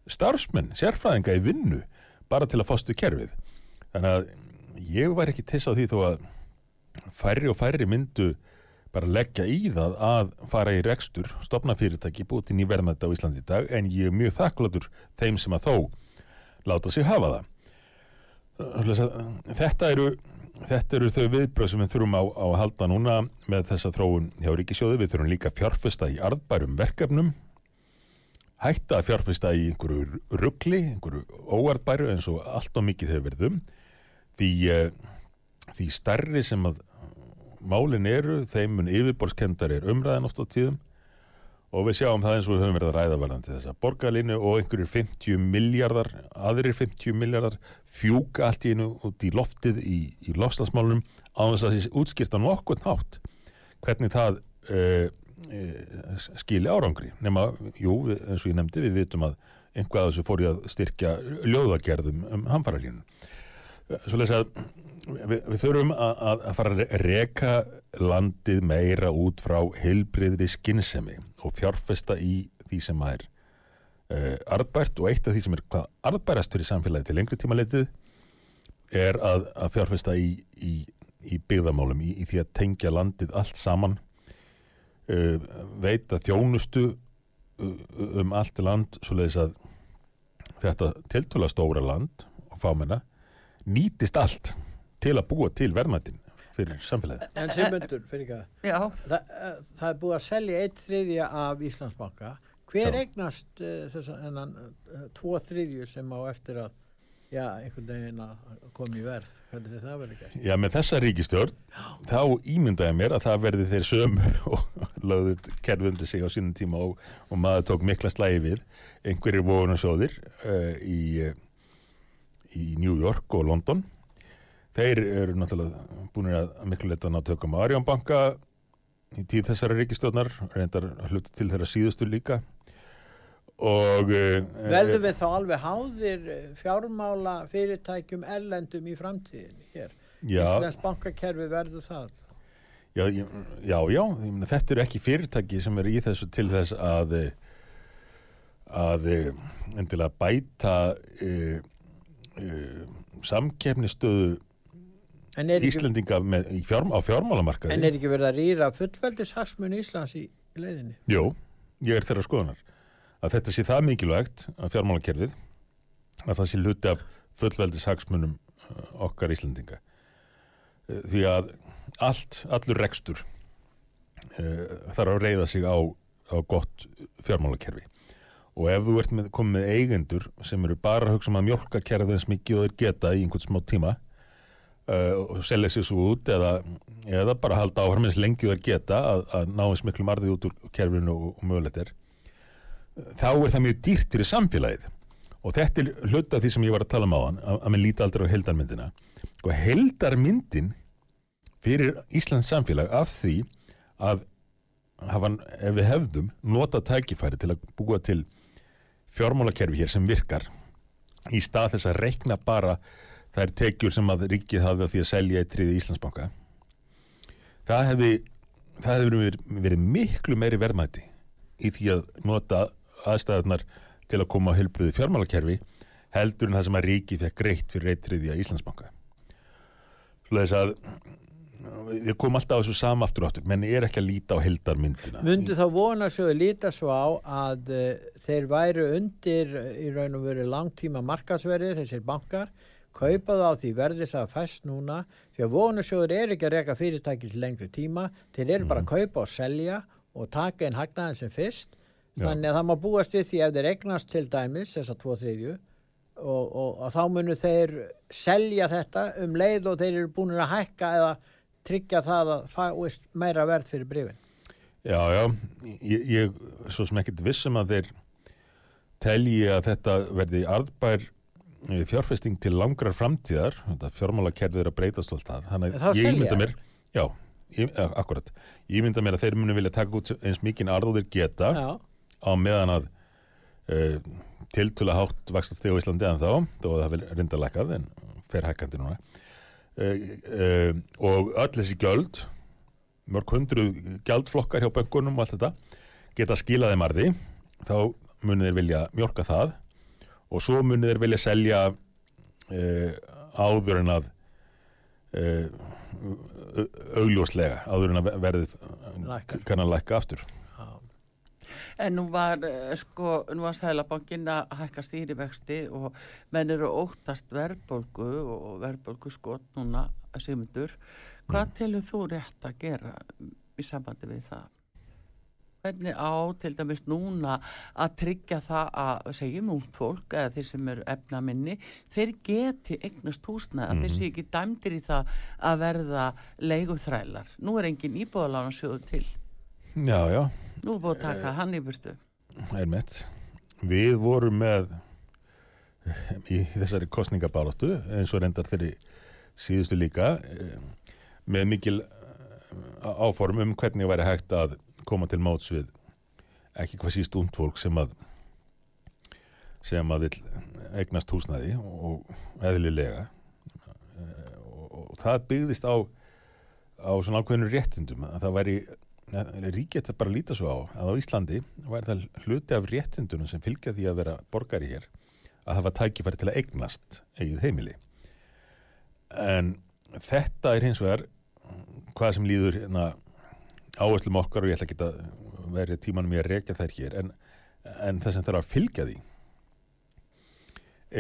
starfsmenn, sérfræðinga í vinnu, bara til að fást við kerfið. Þannig að ég var ekki tess á því þó að færri og færri myndu bara leggja í það að fara í rekstur, stopna fyrirtæki, búið til nýverðmætti á Íslandi í dag, en ég er mjög þakkláttur þeim sem að þó láta sig hafa það. Þetta eru, þetta eru þau viðbröð sem við þurfum á, á að halda núna með þessa þróun hjá Ríkisjóði. Við þurfum líka fjárfesta í arðbærum verkefnum, hætta að fjárfesta í einhverju ruggli, einhverju óarðbæru eins og allt og mikið hefur verið um. Því, eh, því stærri sem að málin eru, þeim mun yfirborskendar er umræðan oft á tíðum. Og við sjáum það eins og við höfum verið að ræða varðandi þessa borgarlínu og einhverjir 50 miljardar, aðrir 50 miljardar fjúka allt í einu út í loftið í, í lofslagsmálunum á þess að þessi útskýrta nokkurn hátt hvernig það uh, uh, skili árangri. Nema, jú, eins og ég nefndi við vitum að einhvað af þessu fór ég að styrkja ljóðagerðum um hamfaralínu. Svo lesa að við, við þurfum að, að fara að reka landið meira út frá heilbriðri skinnsemi og fjárfesta í því sem er uh, arðbært og eitt af því sem er hvað arðbærastur í samfélagi til lengri tíma leitið er að, að fjárfesta í, í, í byggðamálum, í, í því að tengja landið allt saman uh, veita þjónustu uh, um allt land svo leiðis að þetta tiltöla stóra land og fámenna nýtist allt til að búa til verðmættin fyrir samfélagið. En Simundur, fyrir ekki að Já, það, eh, það er búið að selja eitt þriðja af Íslandsbanka hver Já. eignast uh, þess að hennan uh, tvo þriðju sem á eftir að já, einhvern veginn að koma í verð hvernig er það verið gert? Já, með þessa ríkistjórn, þá ímyndaði mér að það verði þeir sömu og lögðuð kerfundi sig á sínum tíma og, og maður tók mikla slægi við einhverjir vogunarsjóðir uh, í, uh, í New York og London. Þeir eru náttúrulega búin að miklu leita ná tökum á Arjónbanka í tíð þessara ríkistjórnar, reyndar hluti til þeirra síðustu líka og uh, Verðum við þá alveg háðir eh, fjármála fyrirtækjum erlendum í framtíðinni hér? já, Íslands bankakerfi verður það? Já, já, já, ég meina, þetta eru ekki fyrirtæki sem eru í þessu til þess að eh, að eh, endilega bæta En er, ekki, Íslendinga með, í fjárm, á fjármálamarkaði. en er ekki verið að rýra fullveldis hagsmun Íslands í, í leiðinni? Jú, ég er þeirra skoðunar að þetta sé það mikilvægt að fjármálakerfið að það sé hluti af fullveldis hagsmunum uh, okkar Íslendinga. Uh, Því að allt, allur rekstur uh, þarf að reyða sig á, á gott fjármálakerfi. Og ef þú ert með, komið með eigendur sem eru bara að hugsa um að mjölka kerfið eins mikið og þeir geta í einhvern smá tíma og selja sér svo út eða, eða bara halda áhrum eins lengi þeir geta að, að ná eins miklu marði út úr kerfinu og, og mögulegt er. Þá er það mjög dýrt fyrir samfélagið. Og þetta er hluta því sem ég var að tala um á hann að, að mér líti aldrei á heldarmyndina og heldarmyndin fyrir Íslands samfélag af því að hafa, ef við hefðum nota tækifæri til að búa til fjármálakerfi hér sem virkar í stað þess að reikna bara þær tekjur sem að ríkið hafði á því að selja í triði Íslandsbanka það hefði það hefði verið, verið miklu meiri verðmæti í því að nota aðstæðunar til að koma á heilbriði fjármálakerfi heldur en það sem að ríkið fekk greitt fyrir eittriði að Íslandsbanka. Svo þess að við komum alltaf á þessu sama aftur og aftur menn er ekki að líta á heldarmyndina Mundu þá vona svo að líta svo á að uh, þeir væru undir uh, í raun og veru langtíma markasverði þessir bankar, kaupa það á því verði það fæst núna því að vonasjóður er ekki að reka fyrirtæki til lengri tíma, þeir eru bara að kaupa og selja og taka inn hagnaðin sem fyrst Já. þannig að það má búast við því ef þeir eignast til dæmis þessa tvo þriðju og, og, og þá munu þeir selja þetta um leið og þeir eru búin að hækka eða tryggja það að fáist meira verð fyrir brifin. Já, já, ég, ég svo sem ekkert vissum að þeir telji að þetta verði arðbær fjárfesting til langrar framtíðar, fjármálakerfið er að breytast alltaf, þannig að ég mynda mér, já, ég, ja, akkurat, ég mynda mér að þeir munu vilja taka út eins mikinn arð og þeir geta Já, á meðan að uh, tiltula hátt vakstast á Íslandi en þá, þó að það vil reynda lækkað en fer hækkandi núna. Uh, uh, og öll þessi gjöld mörg hundru gjaldflokkar hjá böngunum og allt þetta geta skilaði marði þá munið þeir vilja mjólka það og svo munið þeir vilja selja uh, áður en að uh, augljóslega áður en að verðið Lækkar. kann að lækka aftur já, En nú var, eh, sko, nú var Sælabankin að hækka stýrivexti og menn eru óttast verðbólgu og verðbólgu skot núna að sigmundur. Hvað telur þú rétt að gera í sambandi við það? Hvernig á til dæmis núna að tryggja það að segjum út fólk eða þeir sem eru efna minni, þeir geti eignast húsnæða, þeir sé ekki dæmdir í það að verða leiguþrælar. Nú er engin íbúðalána sjóðu til. Já, já, Nú er búið að taka hann í burtu. Við vorum með í þessari kostningabáratu eins og reyndar þeirri síðustu líka eh, með mikil eh, áform um hvernig væri hægt að koma til móts við ekki hvað síst ungd fólk sem að sem að vil eignast húsnæði og eðlilega. Eh, og, og það byggðist á á svona ákveðinu réttindum. Að það væri ríkið þetta bara að líta svo á að á Íslandi væri það hluti af réttindunum sem fylgja því að vera borgari hér að hafa tækifæri til að eignast eigið heimili. En þetta er hins vegar hvað sem líður hérna, áherslum okkar og ég ætla ekki að verið tímanum í að rekja þær hér en, en það sem þarf að fylgja því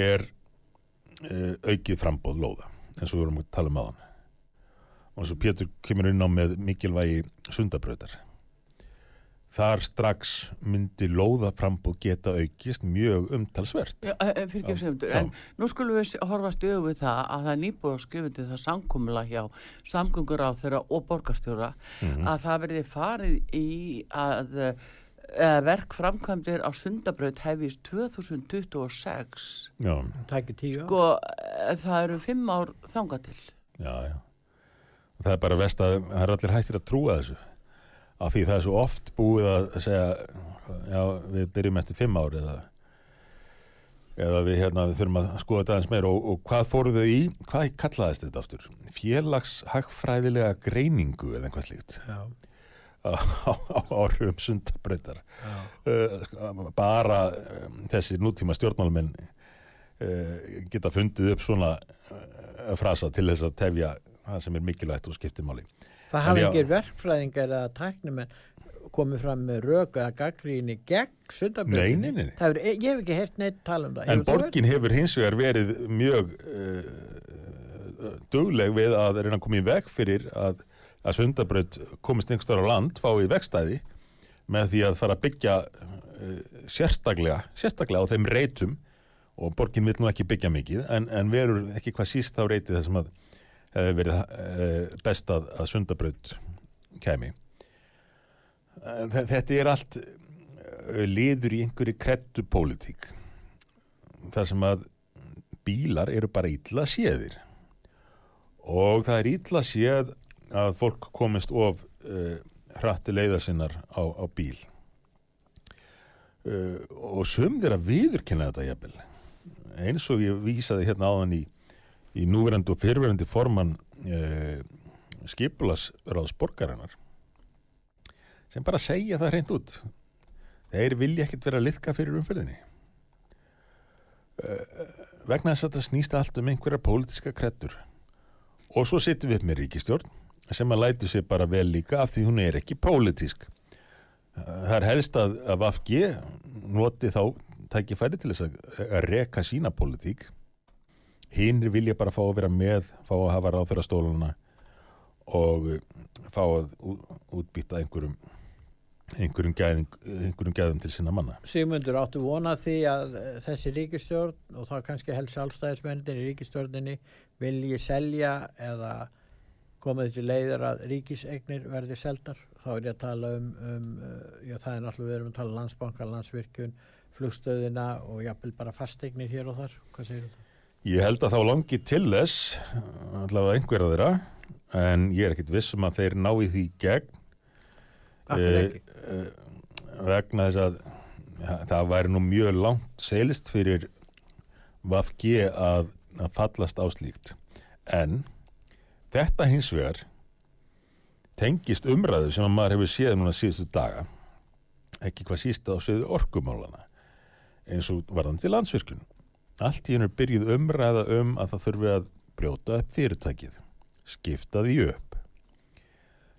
er uh, aukið frambóð lóða eins og við vorum að tala um aðan og eins og Pétur kemur inn á með mikilvægi sundabrautar þar strax myndi lóðaframbóð geta aukist mjög umtalsvert. Já, eh, fyrir ekki Já, segundur, en nú skulum við horfast auðvitað við það að það er nýbúið að skrifa til það samkomula hjá samgöngur á þeirra og borgarstjóra Mhm. að það verði farið í að uh, verk framkvæmdir á sundabraut hefist 2026 já, tækir tíu ár. sko eh, það eru fimm ár þanga til. Já, já. Og það er bara vest að það er allir hættir að trúa þessu af því það er svo oft búið að segja já, við byrjum eftir fimm ár eða eða við hérna við þurfum að skoða þetta aðeins meir og, og hvað fóru þau í, hvað kallaðist þetta aftur? Félagshagfræðilega greiningu eða einhvað slíkt? Já, á, á, á áhrifum sundabrautar. Já, uh, bara um, þessi nútíma stjórnmálmenn uh, geta fundið upp svona uh, frasa til þess að tefja það sem er mikilvægt og skiptir máli Það En hafa engir verkfræðingar eða tæknumenn komið fram með rök eða gaggríni gegn sundabröðinni. Nei, nei, nei, er, ég hef ekki heyrt neitt tala um það. en Hefur borgin hefur hins vegar verið mjög uh, dugleg við að reyna að koma í veg fyrir að, að sundabraut komist einhverstaðar á land, fáið vegstæði með því að fara að byggja uh, sérstaklega, sérstaklega á þeim reytum og borgin vil nú ekki byggja mikið en, en verður ekki hvað síst þá reytið þessum að hefði verið uh, best að, að sundabraut kemi. Eh, þe- Þetta er allt uh, liður í einhverju krettu pólitík þar sem að bílar eru bara illa séðir. Og það er illa séð að fólk komist of uh, hratti leiða sinnar á, á bíl. Uh, og sum þeirra viðurkenna þetta jafnvel. Eins og ég vísaði hérna áðan í, í núverandi og fyrverandi formann uh, skipulasráðs borgarinnar sem bara segja það hreint út. Þeir vilja ekkert vera liðka fyrir umferðinni. Uh, vegna þess að þetta snýst allt um einhverja pólitíska krettur og svo sittum við upp með ríkistjórn sem að lætu sér bara vel líka af því hún er ekki pólitísk. Það er helst að, að Vafgi noti þá tækifæri til þess að, að reka sína pólitík hinn vilja bara fá að vera með fá að hafa ráðferðastóluna og uh, fá að útbytta einhverjum einhverjum gæðum, einhverjum gæðum til sinna manna Sigmundur áttu vona því að eh, þessi ríkistjórn og þá kannski helst sjálfstæðismennir í ríkistjórninni vilji selja eða komið til leiður að ríkisegnir verði seldar. Þá er ég að tala um, um eh, já það er náttúrulega við erum að tala um landsbanka, landsvirkjun, flugstöðina og jafnvel bara fasteignir hér og þar. Hvað segir þú? Ég held að þá langi til þess, allavega einhverja þeirra, en ég er ekkit viss um að þeir ná í því gegn Akkur eh, ekki. eh, vegna þess að ja, það væri nú mjög langt selist fyrir Vafg að, að fallast á slíkt. En þetta hins vegar tengist umræðu sem að maður hefur séð núna síðustu daga, ekki hvað síst á sviðu orkumálana, eins og varðandi landsvirkjun. Allt í hennu byrjuð umræða um að það þurfi að brjóta upp fyrirtækið, skipta því upp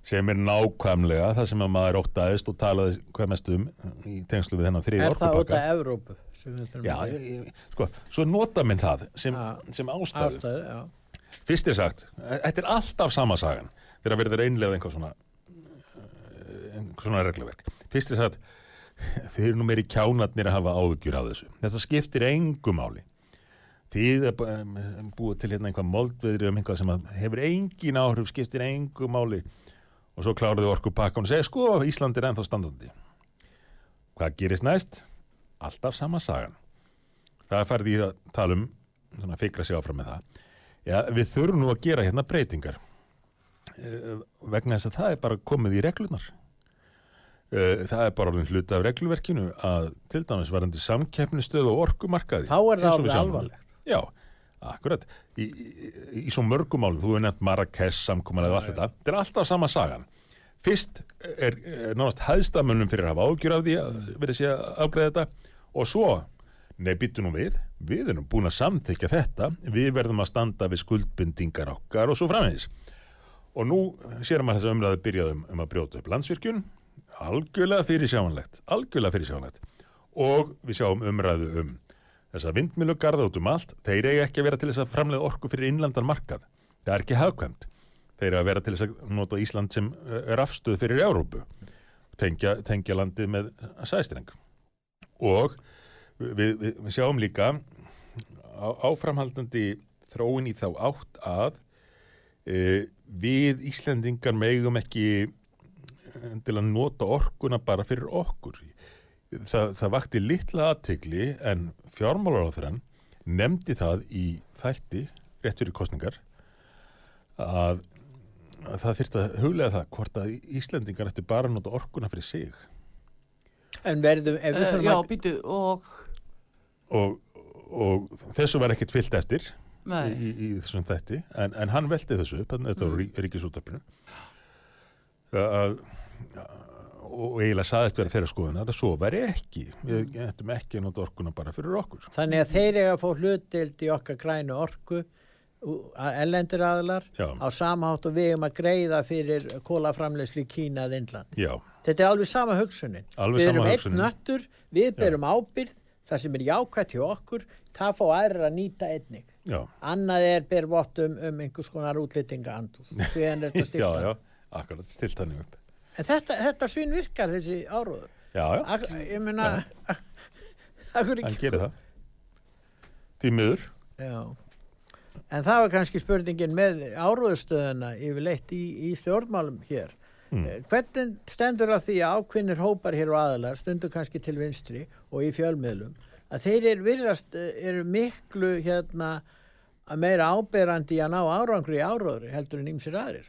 sem er nákvæmlega það sem að maður óttaðist og talaði hvað mest um í tengslu við þennan þriði Er það orkupakka. af Evrópu? Já, ég, ég, sko, svo nota minn það sem, sem ástæðu. ástæðu. Fyrst er sagt, þetta er alltaf sama sagan þegar verður einlega einhver svona eh, svona regluverk. Fyrst er sagt, þið eru nú meiri kjánatnir að hafa áhugjur af þessu. Þetta skiptir engu máli. Þið er búið til hérna einhvað moldveðri um einhvað sem hefur engin áhrif, skiptir engu máli og svo kláruðu orku pakkan og segja, sko, Ísland er ennþá standandi. Hvað gerist næst? Alltaf sama sagan. Það færði í að tala um, svona fikra sig áfram með það. Já, við þurfum nú að gera hérna breytingar uh, vegna þess að það er bara komið í reglunar. Uh, það er bara orðin hluti af regluverkinu að til dæmis varandi samkeppnistöð og orkumarkaði. Þá er það alveg alvarlegt. Já, akkurat. Í, í, í svo mörgum málum, þú hefur nefnt Marrakesh samkomalega og allt þetta, þetta er alltaf sama sagan. Fyrst er, er nánast hæðstamönnum fyrir að hafa ágjur af því að verið sé að afgreða þetta og svo, nei býttu nú við, við erum búin að samþykja þetta, við verðum að standa við skuldbindingar okkar og svo framvegis. Og nú sér maður þess að umræðu byrjaðum um að brjóta upp landsvirkjun, algjörlega fyrir sjáanlegt, algjörlega fyrir sjáanlegt. Og við sjáum umræðu um þessa vindmilugarða út um allt, þeir eiga ekki að vera til þess að framleiða orku fyrir innlandan markað. Það er ekki hagkvæmt. Þeir eiga að vera til þess að nota Ísland sem eh, er afstöð fyrir Európu. Tengja, tengja landið með sæstreng. Og við, við, við sjáum líka á, áframhaldandi þróin í þá átt að e, við Íslendingar megum ekki til að nota orkuna bara fyrir okkur. Það, það vakti litla aðtegli en fjármálaráþurann nefndi það í þætti rétt fyrir kostningar að, að það þyrfti að huglega það hvort að Íslendingar ætti bara að nota orkuna fyrir sig En verðum, Uh, já, að... býtu, og, og, og þessu var ekkert fyllt eftir í, í, í þessum þætti en, en hann velti þessu upp, að þetta var mm. ríkisúttarpinu að og eiginlega saðist vera þeirra skoðunar að svo væri ekki. Við getum ekki nota orkuna bara fyrir okkur. Þannig að þeir eiga að fá hlutild í okkar grænu orku ellendir aðlar Já. á samahátt og við erum að greiða fyrir kólaframleyslu í Kína eða Indland. Þetta er alveg sama hugsunin. Alveg við erum einn nöttur, við berum ábyrð, það sem er jákvætt hjá okkur, það fá aðrir að nýta einnig. já, Annað er ber vott um, einhvers konar útlýtinga er já akkurat, stilt hann upp En þetta, þetta svinn virkar þessi áróður. já, já, Ak ég meina, hann gerir það því miður Já. En það var kannski spurningin með áróðustöðuna yfirleitt í, í stjórnmálum hér. Mm. Eh, Hvernig stendur á því að ákvinnir hópar hér og aðalar, stundu kannski til vinstri og í fjölmiðlum, að þeir eru, virðast, eh, eru miklu hérna meira áberandi að ná árangri í áróðri heldur en ýmsir aðrir.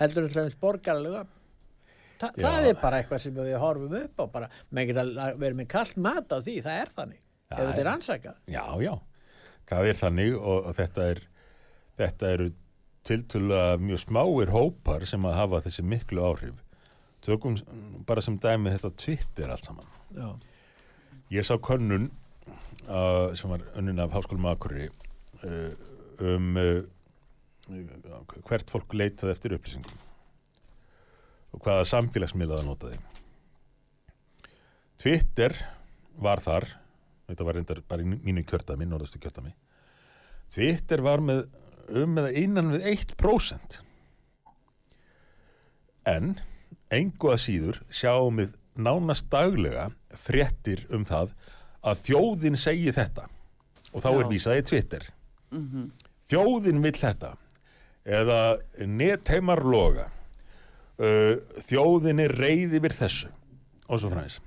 Heldur en hljóðins borgarlega. Þa, það er bara eitthvað sem við horfum upp á bara. Menn geta verið með kallt mat á því, það er þannig. Ef þetta er ansakað. já, já, það er þannig og, og þetta er þetta eru tiltölulega mjög smáir hópar sem að hafa þessi miklu áhrif tökum bara sem dæmi þetta Twitter allt saman Já. Ég sá könnun uh, sem var önnin af Háskólum Akureyri uh, um uh, hvert fólk leitaði eftir upplýsingum og hvaða samfélagsmiðla það notaði. Twitter var þar, þetta var reyndar bara í mínu kjördami, norðastu kjördami, Twitter var með um eða innan við 1% en engu að síður sjáum við nánast daglega fréttir um það að þjóðin segi þetta. Og þá er Já. vísað í Twitter. Mhm, þjóðin vill þetta. Eða netheimar loga uh, þjóðin er reyði við þessu. Og svo fræðis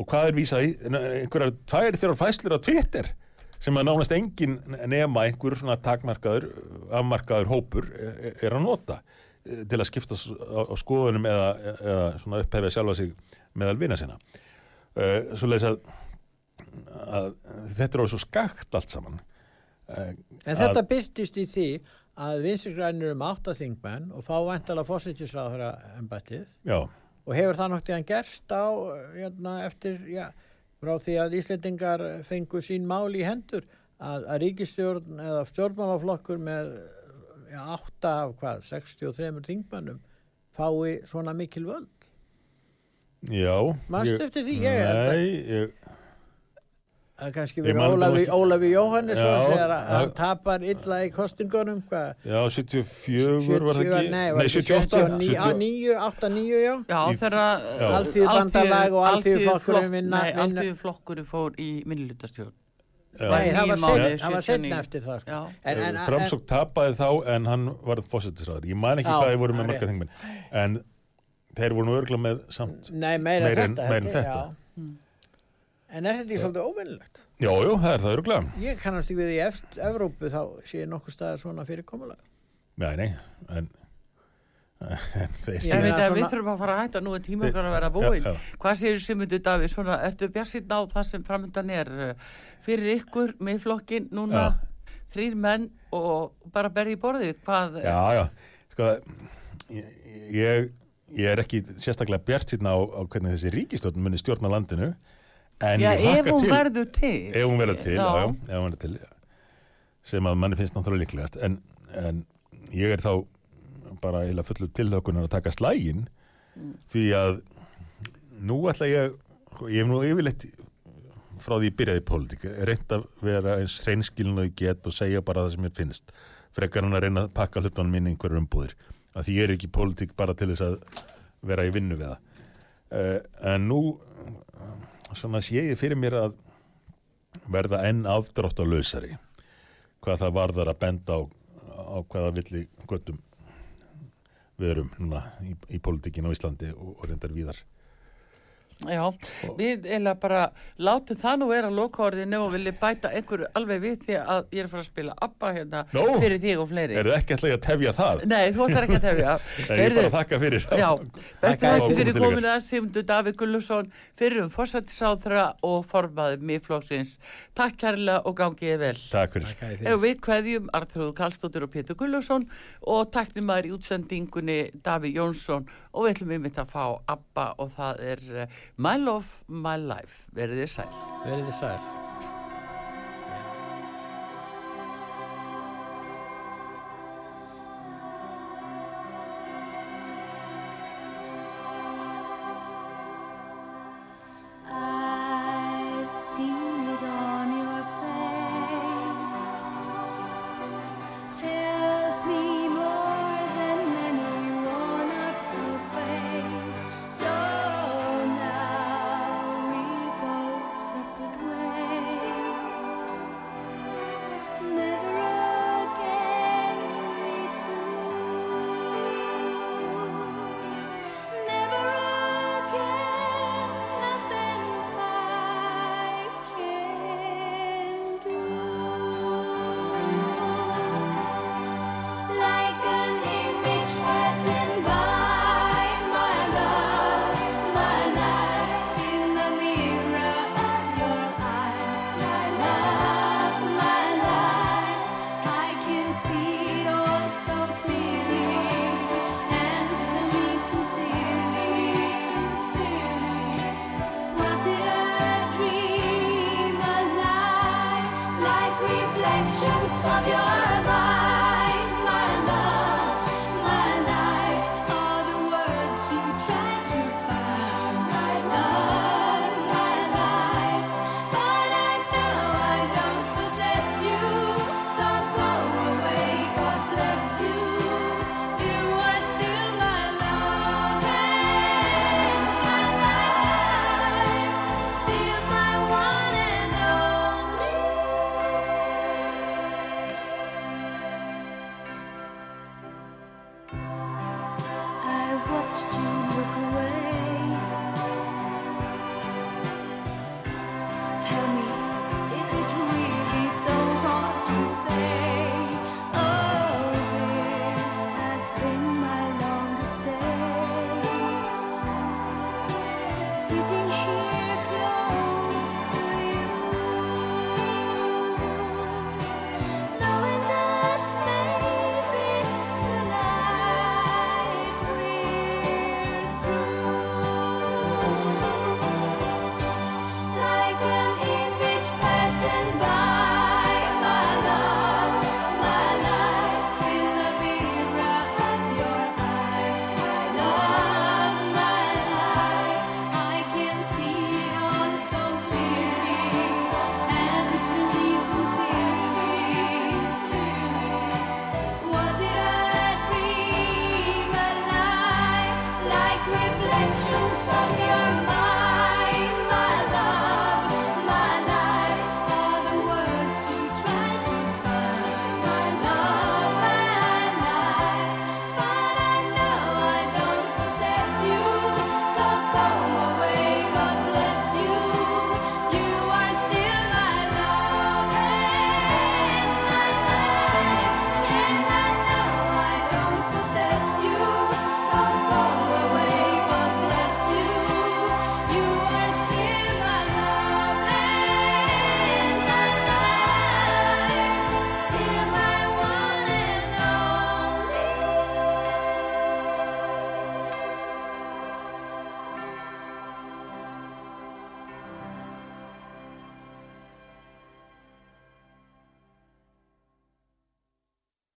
og hvað er vísað í? Einhverjar tvær þrjár fæslur á Twitter sem að nánast engin nema einhver svona takmarkaður afmarkaður hópur er, er að nota eh, til að skipta s- á, á skoðunum eða, eða svona upphefja sjálfa sig meðal vina sinna. Uh, svo leys að, að þetta er alveg svo skakt allt saman. En þetta byrtist í því að vinstri grænir um áttaþingmenn og fá vantala fósittisráðara embættið já, og hefur það nokkuð gerst á hérna, eftir, já, frá því að Íslendingar fengu sín mál í hendur að, að ríkistjórn eða stjórnmálaflokkur með já, átta af hvað, 63 þingmannum fái svona mikil völd. já ég- eftir því? Ég Nei, ég, Það er kannski nú Ólafi, ekki. Ólafi Jóhannesson þegar að hann tapar illa í kostingunum, hvað? já, 74 var það ekki Nei, var Nei, ekki 78 79, 9, 8, 9, já. Já, þegar Já. Alþýðubandalag og Alþýðuflokkurinn vinna- Nei, vinna- alþýðuflokkurinn fór í minnlutastjórn. Nei, það var mánuðir, seinna- það var 79. setna eftir það, sko. Já, En, en, en, Framsók tapaði þá en hann varð fósittisræður ég man ekki hvað þeir voru með marga rétt. þingmenn en þeir voru nú örgulega með samt Nei, meira, Meira en- þetta, en já. En er þetta ekki svolítið óvinnilegt? Jú, jú, það er það örgulega Ég kannast ekki við í eft, Evrópu þá sé ég nokkuð staðar svona fyrirkomulega. Nei, nei, en, en þeir Ég Ég veit að við svona- þurfum að fara að hætta nú er tíma okkar að vera Já, búin. já. Hvað segir Simundur Davíð? Svona, ertu bjarsinn á það sem framöndan er fyrir ykkur með flokkin núna Já. þrýr menn og bara berði í borðið? Hvað? Já, já, sko ég, ég, ég er ekki sérstaklega bjart sýtna á, á hvernig þessi ríkistjórn muni stjórna landinu en Já, ef hún til verður til. ef hún verður til, já. Já. Hún til sem að manni finnst náttúrulega líklegast en, en ég er þá bara eila fullu tilhökunar að taka slægin því að nú ætla ég ég hef nú yfirleitt frá því ég byrjaði í pólitík reynd að vera eins hreinskilin og ég get og segja bara það sem ég finnst frekar hann að reyna að pakka hlutunum inn í einhverjum umbúðir að því ég er ekki í pólitík bara til þess að vera í vinnu við það uh, en nú svona sé ég fyrir mér að verða enn afdrátt á lausari hvað það varðar að benda á, á hvaða villi göttum við erum núna í, í pólitíkin á Íslandi og, og reyndar víðar Já, við eða bara látum það nú vera lokaorðinu og vilja bæta einhverju alveg við því að ég er að fara að spila ABBA hérna Nú? fyrir þig og fleiri. Er þið ekki alltaf að tefja það? Nei, þú ætlar ekki að tefja. Nei, ég er bara að þakka fyrir Já, bestu þakki fyrir kominu að Sigmundur Davíð Gullusson fyrir um fórsættisáþra og formaður miðflóksins. Takk kærlega og gangiði vel. Takk fyrir. Takk Erum við kveðjum Arþróðu Kallstóttur og Pétur Gullusson og taknumæður og við ætlum yfir að fá ABBA og það er eh, My Love, My Life. Verið þið sæl. Verðið sæl.